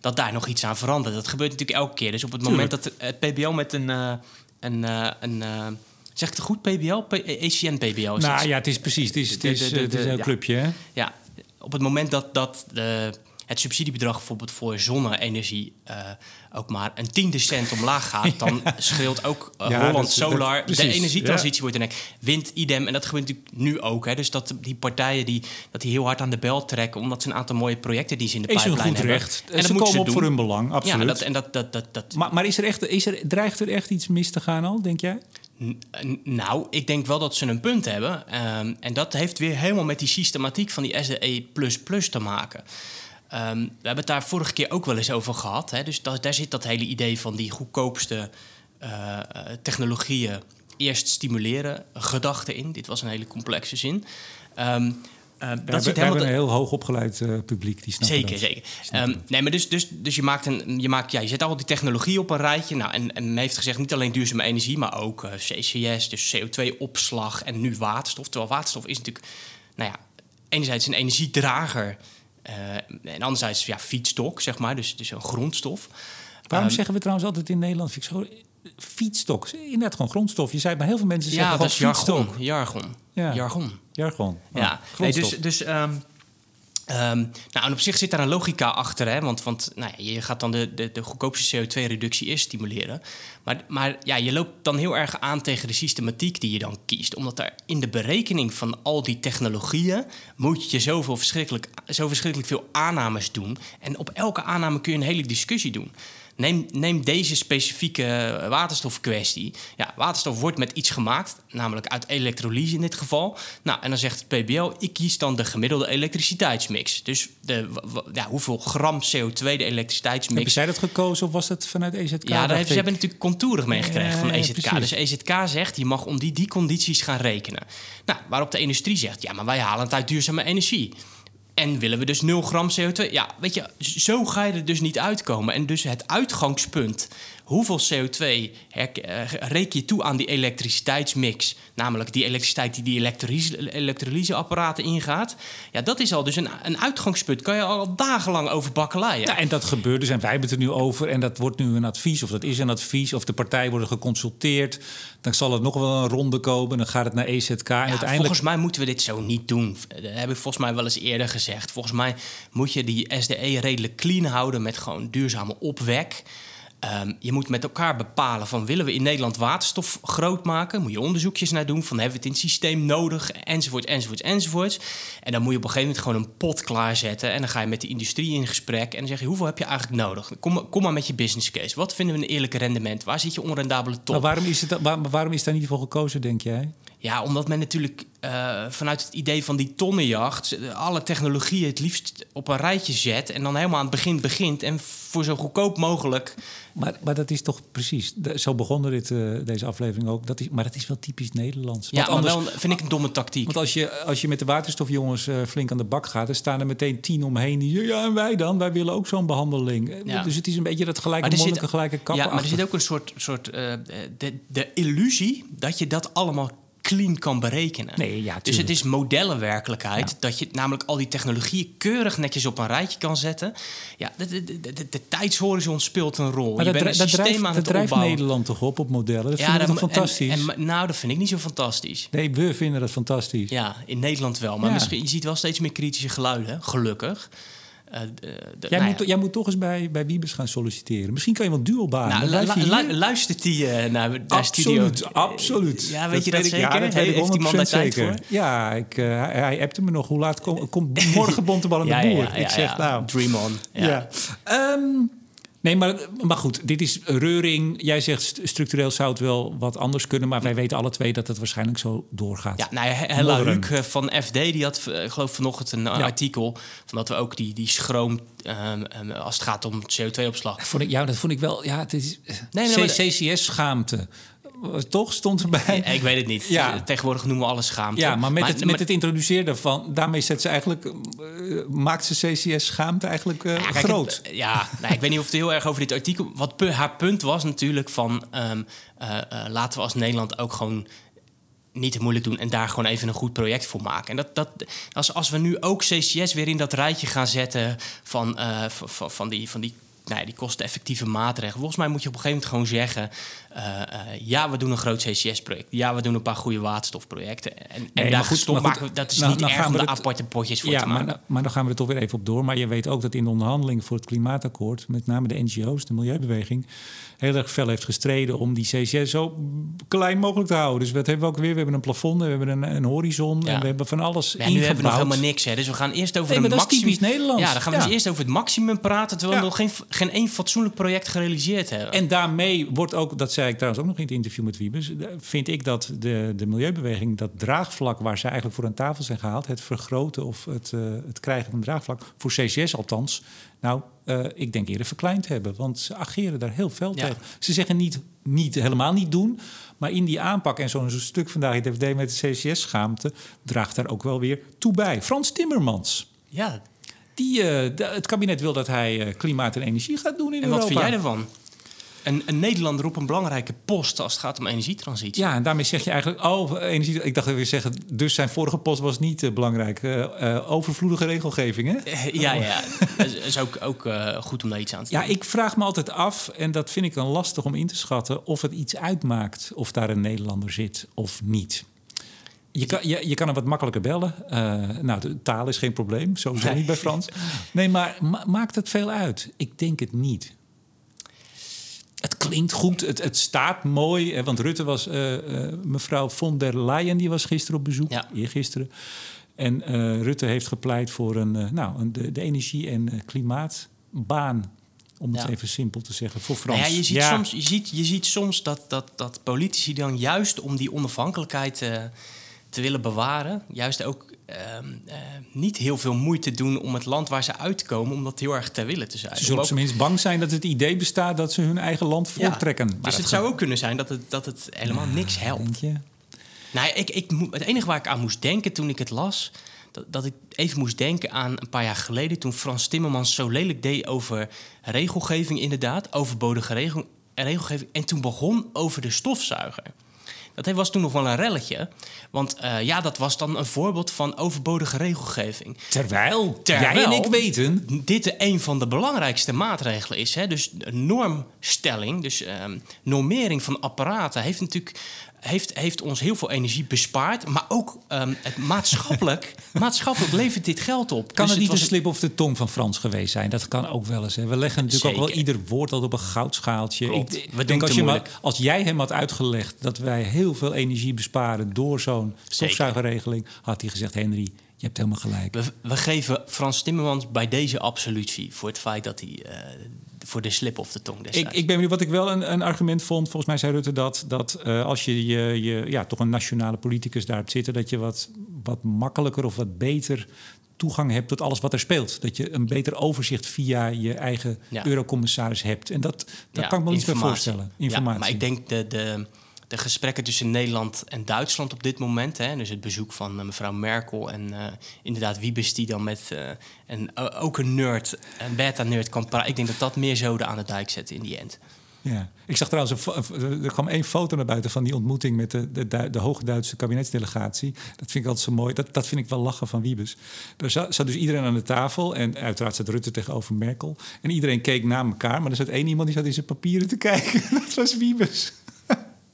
dat daar nog iets aan verandert. Dat gebeurt natuurlijk elke keer. Dus op het moment dat het PBL met een. Uh, een, uh, een uh, Zeg ik het goed, PBL? ACN PBL? Nou ja, het is precies. Het is, het is, de, de, de, het is een ja. clubje, hè? Ja, op het moment dat, dat de het subsidiebedrag bijvoorbeeld voor zonne-energie uh, ook maar een tiende cent omlaag gaat, dan scheelt ook uh, ja, Holland dat, Solar. Dat, de energietransitie ja. wordt in wind idem. En dat gebeurt natuurlijk nu ook. Hè. Dus dat die partijen die, dat die heel hard aan de bel trekken, omdat ze een aantal mooie projecten die ze in de pijplijn hebben. Recht. En ze komen op voor hun belang, absoluut. Ja, dat, en dat, dat, dat, dat... Maar, maar is er echt, is er, dreigt er echt iets mis te gaan al, denk jij? Nou, ik denk wel dat ze een punt hebben. Um, en dat heeft weer helemaal met die systematiek van die SDE te maken. Um, we hebben het daar vorige keer ook wel eens over gehad. Hè? Dus dat, daar zit dat hele idee van die goedkoopste uh, technologieën eerst stimuleren, gedachte in. Dit was een hele complexe zin. Um, Uh, dat we, zit we helemaal een heel hoog opgeleid uh, publiek, die snapt Zeker, dat. zeker. Um, nee, maar dus, dus, dus je maakt een, je maakt, ja, je zet al die technologie op een rijtje. Nou, en, en men heeft gezegd niet alleen duurzame energie, maar ook uh, CCS, dus CO2-opslag en nu waterstof. Terwijl waterstof is natuurlijk, nou ja, enerzijds een energiedrager en anderzijds ja, feedstock, zeg maar, dus, dus een grondstof. Waarom um, zeggen we trouwens altijd in Nederland, vind ik zo, inderdaad gewoon grondstof. Je zei, maar heel veel mensen zeggen ja, dat is jargon, jargon. Ja. Jargon. Jargon. Oh, Ja, Nee, grondstof. dus, dus um, Um, nou, en op zich zit daar een logica achter, hè? want, want nou ja, je gaat dan de, de, de goedkoopste CO2-reductie eerst stimuleren. Maar, maar ja, je loopt dan heel erg aan tegen de systematiek die je dan kiest. Omdat er in de berekening van al die technologieën moet je zoveel verschrikkelijk, zo verschrikkelijk veel aannames doen. En op elke aanname kun je een hele discussie doen. Neem, neem deze specifieke waterstofkwestie. Ja, waterstof wordt met iets gemaakt, namelijk uit elektrolyse in dit geval. Nou, en dan zegt het PBL, ik kies dan de gemiddelde elektriciteitsmix. Dus de, ja, hoeveel gram CO2 de elektriciteitsmix... Hebben zij dat gekozen of was dat vanuit EZK? Ja, daar hebben, ze hebben natuurlijk contourig meegekregen Ja, van EZK. dus EZK zegt, je mag om die, die condities gaan rekenen. Nou, waarop de industrie zegt, ja, maar wij halen het uit duurzame energie. En willen we dus 0 gram CO2? Ja, weet je, zo ga je er dus niet uitkomen. En dus het uitgangspunt, hoeveel CO2 her- eh, reken je toe aan die elektriciteitsmix? Namelijk die elektriciteit die die elektrolyse, elektrolyseapparaten ingaat. Ja, dat is al dus een, een uitgangspunt. Kan je al dagenlang over bakkeleien. Ja, en dat gebeurt dus en wij hebben het er nu over en dat wordt nu een advies of dat is een advies of de partijen worden geconsulteerd. Dan zal het nog wel een ronde komen, dan gaat het naar EZK en Ja, uiteindelijk... Volgens mij moeten we dit zo niet doen. Dat heb ik volgens mij wel eens eerder gezegd. Volgens mij moet je die SDE redelijk clean houden met gewoon duurzame opwek. Ehm, je moet met elkaar bepalen van willen we in Nederland waterstof groot maken? Moet je onderzoekjes naar doen van hebben we het in het systeem nodig? Enzovoort, enzovoort, enzovoort. En dan moet je op een gegeven moment gewoon een pot klaarzetten. En dan ga je met de industrie in gesprek. En dan zeg je hoeveel heb je eigenlijk nodig? Kom, maar- met je business case. Wat vinden we een eerlijk rendement? Waar zit je onrendabele top? Waarom is, het, waar- waarom is daar niet voor gekozen, denk jij? Ja, omdat men natuurlijk eh, vanuit het idee van die tonnenjacht... alle technologieën het liefst op een rijtje zet... en dan helemaal aan het begin begint... en voor zo goedkoop mogelijk... Maar, maar dat is toch precies, zo begonnen dit, eh, deze aflevering ook. Dat is, maar dat is wel typisch Nederlands. Ja, Want anders- wel, vind ik een domme tactiek. Want als je, als je met de waterstofjongens eh, flink aan de bak gaat, dan staan er meteen tien omheen. die, Ja, en wij dan? Wij willen ook zo'n behandeling. Eh, Ja. Dus het is een beetje dat gelijke er monniken, gelijke kappen. ja, maar er zit ook een soort... soort de, de illusie dat je dat allemaal clean kan berekenen. Nee, ja, dus het is modellenwerkelijkheid. Dat je namelijk al die technologieën keurig netjes op een rijtje kan zetten. Ja, de, de, de, de, tijdshorizon speelt een rol. Maar je dat, bent een dat systeem drijft, aan dat het drijft opbouwen. Nederland toch op op modellen? Dat vinden we dat- toch fantastisch? En, en, nou, dat vind ik niet zo fantastisch. nee, we vinden dat fantastisch. Ja, in Nederland wel. Maar Ja. misschien, je ziet wel steeds meer kritische geluiden, gelukkig. Eh, d- de- Jij, nou moet, ja. jij moet toch eens bij, bij Wiebes gaan solliciteren. Misschien kan je wel duo-baan. Nou, lu- hier. lu- luistert die eh, naar, naar studio? Absoluut, absoluut. Ja, weet je dat zeker? Ja, dat ik Heeft die man daar 100% tijd zeker. voor? Ja, ik, eh, hij, hij appte me nog. Hoe laat komt kom, morgen bontebal aan de Ja, boer? ik zeg nou... Dream on. Ja. Ja. Nee, maar, maar goed, dit is reuring. Jij zegt st- structureel zou het wel wat anders kunnen, maar wij weten alle twee dat het waarschijnlijk zo doorgaat. Ja, nou Hella. Huuk eh, van FD, die had, eh, ik geloof vanochtend een eh, Ja. artikel... van dat we ook die, die schroom, ehm, ehm, als het gaat om CO2-opslag... Vond ik, ja, dat vond ik wel. Ja, het is Nee, CCS-schaamte. Toch stond erbij. ik weet het niet. Ja. Tegenwoordig noemen we alles schaamte. Ja, maar met, het, met maar- het introduceren daarvan, daarmee zet ze eigenlijk, eh, maakt ze CCS-schaamte eigenlijk eh, Ja, kijk, groot. het- ja, nou, ik weet niet of het heel erg over dit artikel... Wat pu- haar punt was natuurlijk van... ehm, eh, eh, laten we als Nederland ook gewoon niet te moeilijk doen... en daar gewoon even een goed project voor maken. En dat, dat, als, als we nu ook CCS weer in dat rijtje gaan zetten... van, eh, van, van, van die... Van die nou ja, die kosteneffectieve maatregelen. Volgens mij moet je op een gegeven moment gewoon zeggen... eh, eh, ja, we doen een groot CCS-project. Ja, we doen een paar goede waterstofprojecten. En, en maar daar goed, maar goed, dat is nou, niet nou erg om het- aparte potjes voor Ja, te maar, maken. maar dan gaan we er toch weer even op door. Maar je weet ook dat in de onderhandelingen voor het klimaatakkoord, met name de NGO's, de milieubeweging, heel erg fel heeft gestreden om die CCS zo klein mogelijk te houden. Dus wat hebben we ook weer? We hebben een plafond, we hebben een, een horizon Ja. en we hebben van alles Ja, nu hebben we nog helemaal niks. Hè. Dus we gaan eerst over Nee, een maar maximum. Nederlands. Ja, dan gaan we Ja. dus eerst over het maximum praten, terwijl we nog geen, geen één fatsoenlijk project gerealiseerd hebben. En daarmee wordt ook, dat zei ik trouwens ook nog in het interview met Wiebes, eh, vind ik dat de, de milieubeweging, dat draagvlak waar ze eigenlijk voor aan tafel zijn gehaald, het vergroten of het, uh, het krijgen van draagvlak, voor CCS althans, nou, uh, ik denk eerder verkleind hebben. Want ze ageren daar heel veel ja. tegen. Ze zeggen niet, niet, helemaal niet doen, maar in die aanpak en zo'n zo stuk vandaag in het FD met de CCS-schaamte draagt daar ook wel weer toe bij. Frans Timmermans. Ja, die, uh, het kabinet wil dat hij uh, klimaat en energie gaat doen in en Europa. En wat vind jij ervan? Een, een, Nederlander op een belangrijke post als het gaat om energietransitie. Ja, en daarmee zeg je eigenlijk... Oh, energie, ik dacht dat we zeggen... Dus zijn vorige post was niet uh, belangrijk. overvloedige regelgeving, hè? ja, ja. dat is ook, ook goed om daar iets aan te doen. Ja, ik vraag me altijd af... en dat vind ik dan lastig om in te schatten... of het iets uitmaakt of daar een Nederlander zit of niet. Je kan, je, je kan hem wat makkelijker bellen. Uh, nou, de taal is geen probleem, sowieso nee. niet bij Frans. Nee, maar ma maakt het veel uit? Ik denk het niet. Klinkt goed, het, het staat mooi. Want Rutte was, uh, uh, mevrouw von der Leyen, die was gisteren op bezoek, ja. eergisteren. En Rutte heeft gepleit voor een, nou, een, de, de energie- en klimaatbaan om het ja. even simpel te zeggen, voor Frans. Nou ja, je, ziet ja. Soms, je, ziet, je ziet soms dat, dat, dat politici dan juist om die onafhankelijkheid te willen bewaren, juist ook uh, uh, niet heel veel moeite doen om het land waar ze uitkomen, om dat heel erg ter willen te zijn. Ze zullen op zijn minst bang zijn dat het idee bestaat dat ze hun eigen land voortrekken. Ja, dus het zou ook kunnen zijn dat het, dat het helemaal niks helpt. Nou, ik, ik, het enige waar ik aan moest denken toen ik het las, dat, dat ik even moest denken aan een paar jaar geleden... toen Frans Timmermans zo lelijk deed over regelgeving inderdaad... overbodige regel, regelgeving, en toen begon over de stofzuiger. Dat was toen nog wel een relletje. Want uh, ja, dat was dan een voorbeeld van overbodige regelgeving. Terwijl, Terwijl jij en ik weten... dit een van de belangrijkste maatregelen is. Hè? Dus normstelling, dus uh, normering van apparaten... heeft natuurlijk heeft, heeft ons heel veel energie bespaard. Maar ook um, het maatschappelijk, maatschappelijk levert dit geld op. Kan dus het niet een slip of de tong van Frans geweest zijn? Dat kan ook wel eens. Hè. We leggen natuurlijk Zeker. ook wel ieder woord al op een goudschaaltje. Klopt. Ik, We denk als, je maar, als jij hem had uitgelegd dat wij heel veel energie besparen door zo'n stofzuigerregeling, had hij gezegd: Henry, je hebt helemaal gelijk. We, we, geven Frans Timmermans bij deze absolutie voor het feit dat hij. Uh, voor de slip of de tong ik, ik ben benieuwd wat ik wel een, een, argument vond. Volgens mij zei Rutte dat, dat uh, als je, je, je ja, toch een nationale politicus daar hebt zitten, dat je wat, wat makkelijker of wat beter toegang hebt tot alles wat er speelt. Dat je een beter overzicht via je eigen ja. eurocommissaris hebt. En dat, dat ja, kan ik me niet meer voorstellen. Informatie. Ja, maar ik denk de, de, de gesprekken tussen Nederland en Duitsland op dit moment. Hè, dus het bezoek van uh, mevrouw Merkel en uh, inderdaad Wiebes die dan met uh, en ook een nerd, een beta-nerd kan praten. Ik denk dat dat meer zoden aan de dijk zet in die end. Ja, ik zag trouwens, een, er kwam één foto naar buiten van die ontmoeting met de, de, de hoge Duitse kabinetsdelegatie. Dat vind ik altijd zo mooi. Dat, dat vind ik wel lachen van Wiebes. Er zat, zat dus iedereen aan de tafel en uiteraard zat Rutte tegenover Merkel. En iedereen keek naar elkaar, maar er zat één iemand die zat in zijn papieren te kijken. dat was Wiebes.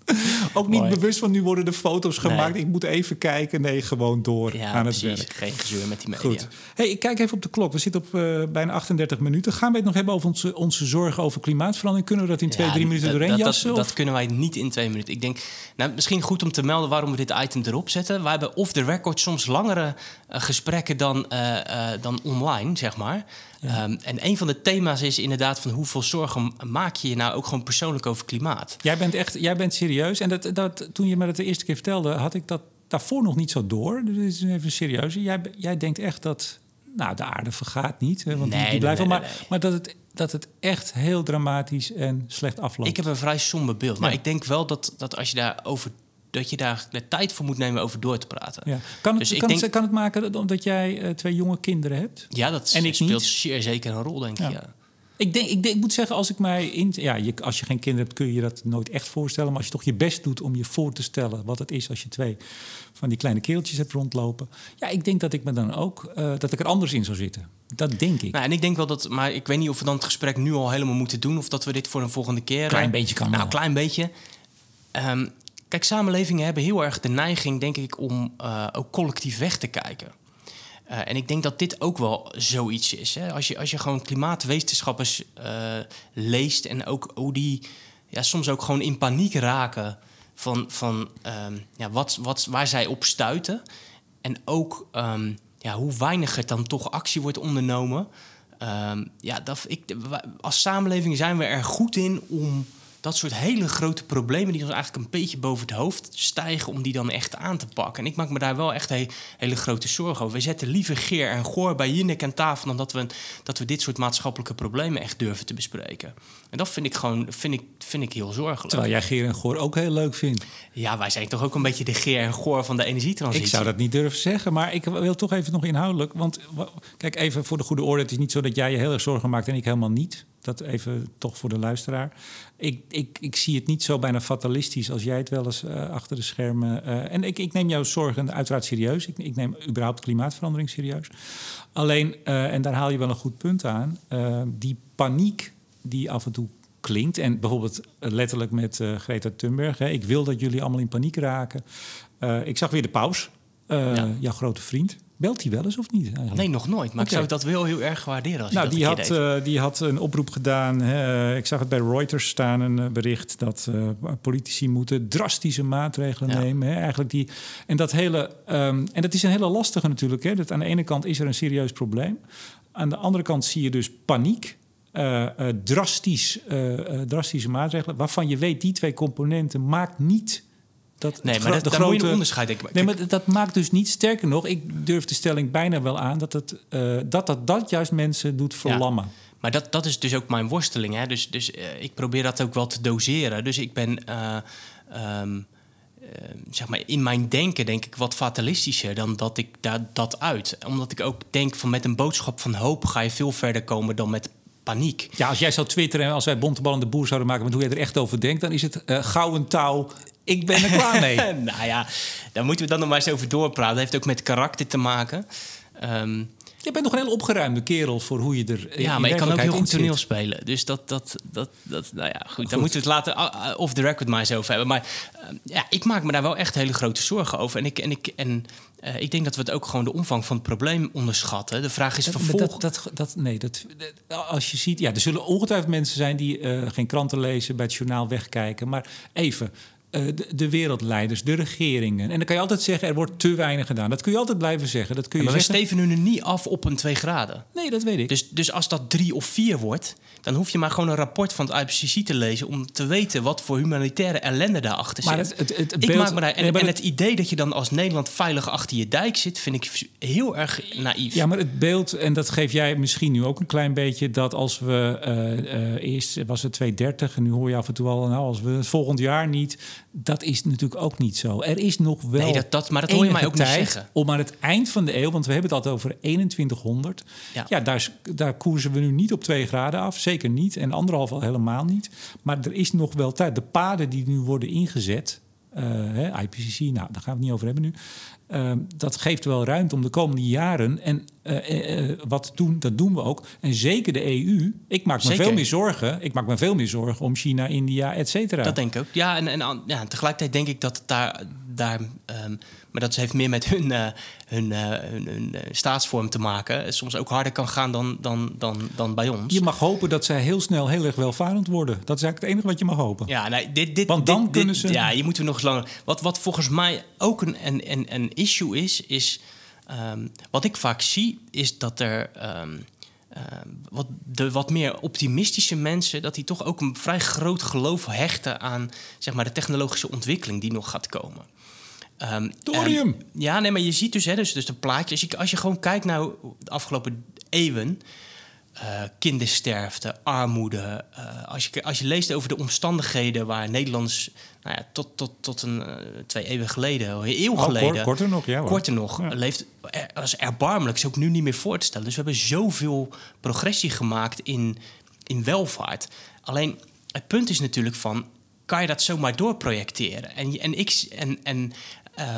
Ook niet Mooi. bewust van nu worden de foto's gemaakt. Nee. Ik moet even kijken. Nee, gewoon door ja, aan het precies. werk. Geen gezeur met die media. Goed. Hey, ik kijk even op de klok. We zitten op uh, bijna 38 minuten. Gaan we het nog hebben over onze, onze zorgen over klimaatverandering? Kunnen we dat in twee, ja, drie minuten doorheen dat, jassen? Dat, dat, kunnen wij niet in twee minuten. Ik denk, nou, misschien goed om te melden waarom we dit item erop zetten. We hebben off the record soms langere uh, gesprekken dan, uh, dan online, zeg maar. Ja. Um, en een van de thema's is inderdaad van hoeveel zorgen maak je je nou ook gewoon persoonlijk over klimaat. Jij bent echt, jij bent serieus. En dat, dat, toen je me dat de eerste keer vertelde, had ik dat daarvoor nog niet zo door. Dus dit is even serieus. Jij, jij denkt echt dat, nou, de aarde vergaat niet. Hè, want nee, die, die blijft nee, wel. nee, maar, maar dat het dat het echt heel dramatisch en slecht afloopt. Ik heb een vrij somber beeld. Maar ja. ik denk wel dat, dat als je daarover dat je daar de tijd voor moet nemen over door te praten. Ja. Kan, het, Dus ik kan, denk- het, kan het maken omdat jij eh, twee jonge kinderen hebt? Ja, dat En ik speelt niet. zeer zeker een rol, denk ik. Ja. Ja. Ik, denk, ik, denk, ik moet zeggen, als ik mij in. Ja, je, als je geen kinderen hebt, kun je je dat nooit echt voorstellen. Maar als je toch je best doet om je voor te stellen wat het is als je twee van die kleine keeltjes hebt rondlopen. Ja, ik denk dat ik me dan ook. eh, dat ik er anders in zou zitten. Dat denk ik. Nou, en ik denk wel dat, maar ik weet niet of we dan het gesprek nu al helemaal moeten doen of dat we dit voor een volgende keer. Klein eh, beetje kan Nou, wel. klein beetje. Ehm, kijk, samenlevingen hebben heel erg de neiging, denk ik, om eh, ook collectief weg te kijken. Eh, en ik denk dat dit ook wel zoiets is. Hè? Als, je, als je gewoon klimaatwetenschappers eh, leest en ook hoe die ja, soms ook gewoon in paniek raken van, van ehm, ja, wat, wat, waar zij op stuiten. En ook ehm, ja, hoe weinig er dan toch actie wordt ondernomen. Ehm, ja, dat, ik, als samenleving zijn we er goed in om dat soort hele grote problemen die ons eigenlijk een beetje boven het hoofd stijgen, om die dan echt aan te pakken. En ik maak me daar wel echt hele grote zorgen over. We zetten liever Geer en Goor bij Jinek aan tafel dan dat we, dat we dit soort maatschappelijke problemen echt durven te bespreken. En dat vind ik gewoon vind ik, vind ik heel zorgelijk. Terwijl jij Geer en Goor ook heel leuk vindt. Ja, wij zijn toch ook een beetje de Geer en Goor van de energietransitie. Ik zou dat niet durven zeggen, maar ik wil toch even nog inhoudelijk. Want kijk, even voor de goede orde: het is niet zo dat jij je heel erg zorgen maakt en ik helemaal niet. Dat even toch voor de luisteraar. Ik, ik, ik zie het niet zo bijna fatalistisch als jij het wel eens uh, achter de schermen. Uh, en ik, ik neem jouw zorgen uiteraard serieus. Ik, ik neem überhaupt klimaatverandering serieus. Alleen, uh, en daar haal je wel een goed punt aan, die paniek die af en toe klinkt. En bijvoorbeeld letterlijk met Greta Thunberg. Hè, ik wil dat jullie allemaal in paniek raken. ik zag weer de paus, ja. jouw grote vriend. Belt hij wel eens of niet? Eigenlijk? Nee, nog nooit. Maar ik zou dat wel heel erg waarderen. Als nou, dat die, had, uh, die had een oproep gedaan. Hè. Ik zag het bij Reuters staan, een uh, bericht dat uh, politici moeten drastische maatregelen ja. nemen. Hè. Eigenlijk die, en, dat hele, um, en dat is een hele lastige natuurlijk. Hè. Dat aan de ene kant is er een serieus probleem. Aan de andere kant zie je dus paniek. drastisch, drastische maatregelen. Waarvan je weet, die twee componenten maakt niet dat nee, maar dat, de grote, moet je een onderscheid denken. Nee, maar dat maakt dus niet sterker nog. Ik durf de stelling bijna wel aan dat het, uh, dat, dat, dat juist mensen doet verlammen. Ja, maar dat, dat is dus ook mijn worsteling. Hè? Dus, dus uh, ik probeer dat ook wel te doseren. Dus ik ben. Uh, um, zeg maar, in mijn denken denk ik wat fatalistischer dan dat ik daar dat uit. Omdat ik ook denk van met een boodschap van hoop ga je veel verder komen dan met paniek. Ja, als jij zou twitteren en als wij bontebal de boer zouden maken met hoe jij er echt over denkt, dan is het uh, gauw touw ik ben er klaar mee. nou ja, daar moeten we dan nog maar eens over doorpraten. Dat heeft ook met karakter te maken. Um, je bent nog een heel opgeruimde kerel voor hoe je er. Ja, maar ik kan ook heel goed toneel spelen. Dus dat, dat, dat, dat nou ja, goed. Dan moeten we het later uh, off the record maar eens over hebben. Maar uh, ja, ik maak me daar wel echt hele grote zorgen over. En ik, en ik, en, uh, ik denk dat we het ook gewoon de omvang van het probleem onderschatten. De vraag is vervolgens. Dat, dat, dat, nee, dat, als je ziet, ja, er zullen ongetwijfeld mensen zijn die geen kranten lezen, bij het journaal wegkijken. Maar even, eh, de, de, wereldleiders, de regeringen. En dan kan je altijd zeggen, er wordt te weinig gedaan. Dat kun je altijd blijven zeggen. Dat kun je maar zeggen. we steven nu niet af op een 2 graden. Nee, dat weet ik. Dus, dus als dat 3 of 4 wordt, dan hoef je maar gewoon een rapport van het IPCC te lezen... om te weten wat voor humanitaire ellende daarachter zit. Maar het, het, het beeld... ik maak me daar, en, en het idee dat je dan als Nederland veilig achter je dijk zit... vind ik heel erg naïef. Ja, maar het beeld, en dat geef jij misschien nu ook een klein beetje... dat als we uh, uh, eerst was het 230 en nu hoor je af en toe al... nou, als we het volgend jaar niet... dat is natuurlijk ook niet zo. Er is nog wel. Nee, dat, dat, maar dat hoor je mij ook niet zeggen. Om aan het eind van de eeuw, want we hebben het altijd over 2100. Ja, ja daar, daar koersen we nu niet op 2 graden af. Zeker niet. En anderhalf al helemaal niet. Maar er is nog wel tijd. De paden die nu worden ingezet. Uh, IPCC, nou, daar gaan we het niet over hebben nu. Uh, dat geeft wel ruimte om de komende jaren. En uh, uh, wat doen, dat doen we ook. En zeker de EU. Ik maak me zeker. veel meer zorgen. Ik maak me veel meer zorgen om China, India, et cetera. Dat denk ik ook. Ja, en, en ja, tegelijkertijd denk ik dat daar. Daar um, maar dat heeft meer met hun, uh, hun, uh, hun, hun staatsvorm te maken. Soms ook harder kan gaan dan, dan, dan, dan bij ons. Je mag hopen dat zij heel snel heel erg welvarend worden. Dat is eigenlijk het enige wat je mag hopen. Ja, dit, dit, Want dan dit, kunnen ze. Ja, je moet er nog langer. Wat, wat volgens mij ook een, een, een, een issue is, is. Um, wat ik vaak zie, is dat er. Um, uh, wat, de wat meer optimistische mensen, dat die toch ook een vrij groot geloof hechten aan zeg maar, de technologische ontwikkeling die nog gaat komen. Um, Thorium! En, ja, nee, maar je ziet dus, hè, dus, dus de plaatjes. Als je, als je gewoon kijkt naar de afgelopen eeuwen. Uh, kindersterfte, armoede. Uh, als, je, als je leest over de omstandigheden waar Nederlanders nou ja, tot, tot, tot een uh, twee eeuwen geleden, een eeuw oh, geleden. Korter nog, ja. Hoor. Korter nog. Ja. Leeft, dat is erbarmelijk. is ook nu niet meer voor te stellen. Dus we hebben zoveel progressie gemaakt in, in welvaart. Alleen het punt is natuurlijk van. Kan je dat zomaar doorprojecteren? En, en, ik, en, en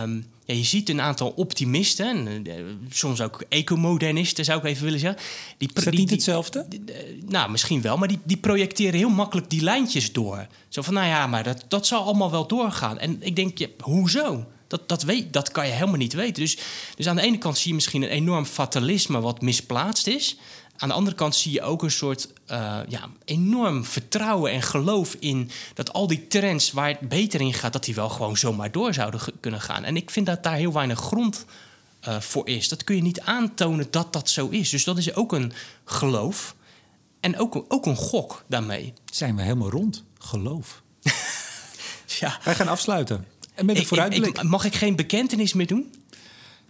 um, ja, je ziet een aantal optimisten, en, uh, soms ook ecomodernisten zou ik even willen zeggen. Die, is dat niet hetzelfde? Die, die, nou, misschien wel, maar die, die projecteren heel makkelijk die lijntjes door. Zo van, nou ja, maar dat, dat zal allemaal wel doorgaan. En ik denk, ja, hoezo? Dat, dat, weet, dat kan je helemaal niet weten. Dus, dus aan de ene kant zie je misschien een enorm fatalisme wat misplaatst is. Aan de andere kant zie je ook een soort uh, ja, enorm vertrouwen en geloof in dat al die trends waar het beter in gaat, dat die wel gewoon zomaar door zouden kunnen gaan. En ik vind dat daar heel weinig grond eh, voor is. Dat kun je niet aantonen dat dat zo is. Dus dat is ook een geloof. En ook, een- ook een gok daarmee. Zijn we helemaal rond? Geloof. Ja. Wij gaan afsluiten. En met een Ik, ik, vooruitblik. ik- mag ik geen bekentenis meer doen?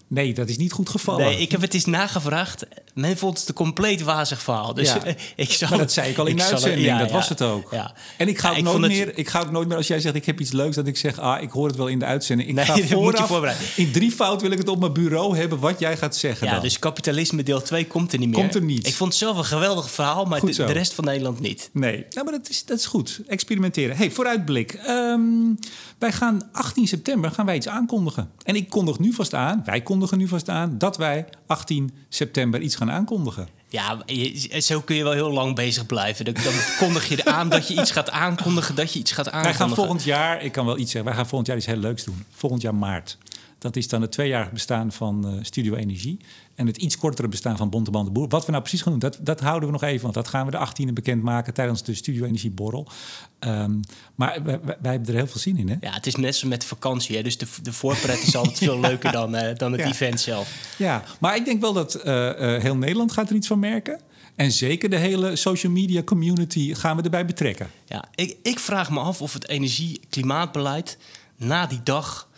Nee, dat is niet goed gevallen. Nee, ik heb het eens nagevraagd. Men vond het een compleet wazig verhaal. Dus Ja. ik zal, Maar dat zei ik al in de uitzending, ja, dat ja, was het ook. Ja. En ik ga, ook ik nooit het- meer, ik ga ook nooit meer, als jij zegt ik heb iets leuks, dat ik zeg, ah, ik hoor het wel in de uitzending. Ik Nee, ga dat moet je vooraf, voorbereiden. in drie fout wil ik het op mijn bureau hebben wat jij gaat zeggen Ja, dan. dus kapitalisme deel 2 komt er niet meer. Komt er niet. Ik vond het zelf een geweldig verhaal, maar de rest van Nederland niet. Nee, nou, maar dat is, dat is goed. Experimenteren. hey, vooruitblik. Ehm, wij gaan 18 september gaan wij iets aankondigen. En ik kondig nu vast aan, wij kondigen nu vast aan... dat wij 18 september iets gaan aankondigen. Ja, je- zo kun je wel heel lang bezig blijven. Dan, dan kondig je aan dat je iets gaat aankondigen, dat je iets gaat Wij aankondigen. gaan volgend jaar, ik kan wel iets zeggen... wij gaan volgend jaar iets heel leuks doen. Volgend jaar maart. Dat is dan het tweejarig bestaan van eh, Studio Energie. En het iets kortere bestaan van Boer. Wat we nou precies gaan doen, dat, dat houden we nog even. Want dat gaan we de 18e bekendmaken tijdens de Studio Energie borrel. Ehm, maar wij, wij- hebben er heel veel zin in, hè? Ja, het is net zo met vakantie. Hè? Dus de, de voorpret is altijd veel leuker dan, eh, dan het Ja. event zelf. Ja, maar ik denk wel dat eh, heel Nederland gaat er iets van merken. En zeker de hele social media community gaan we erbij betrekken. Ja, ik, ik vraag me af of het energie-klimaatbeleid na die dag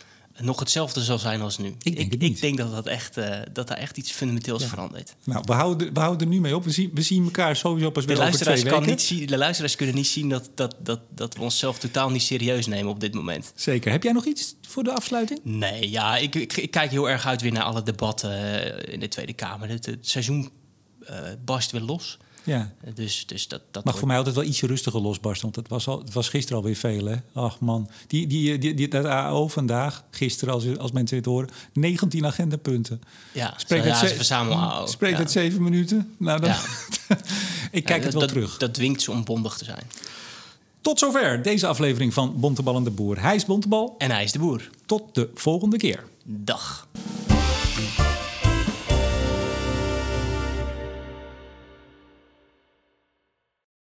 nog hetzelfde zal zijn als nu. denk het ik, denk dat, dat, echt, eh, dat daar echt iets fundamenteels verandert. Nou, we houden, er- we houden er nu mee op. We zien, we zien elkaar sowieso pas De weer over twee kan weken. niet zien, de luisteraars kunnen niet zien dat, dat, dat, dat we onszelf totaal niet serieus nemen op dit moment. Zeker. Heb jij nog iets voor de afsluiting? Nee, ja, ik, ik, ik kijk heel erg uit weer naar alle debatten eh, in de Tweede Kamer. Het, het seizoen eh, barst weer los. Ja. Eh, Dus, dus dat, dat Mag voor mij altijd wel ietsje rustiger losbarsten. Want het was, al, het was gisteren alweer veel, hè? Ach man. Die, die, die, die, dat AO vandaag, gisteren, als, als mensen dit horen... 19 agendapunten. Ja, Spreek ja, ze verzamelen Spreek ja. het zeven minuten. Nou, dan, Ja. ik kijk het wel dat, terug. Dat dwingt ze om bondig te zijn. Tot zover deze aflevering van Bontebal en de Boer. Hij is Bontebal. En hij is de boer. Tot de volgende keer. Dag.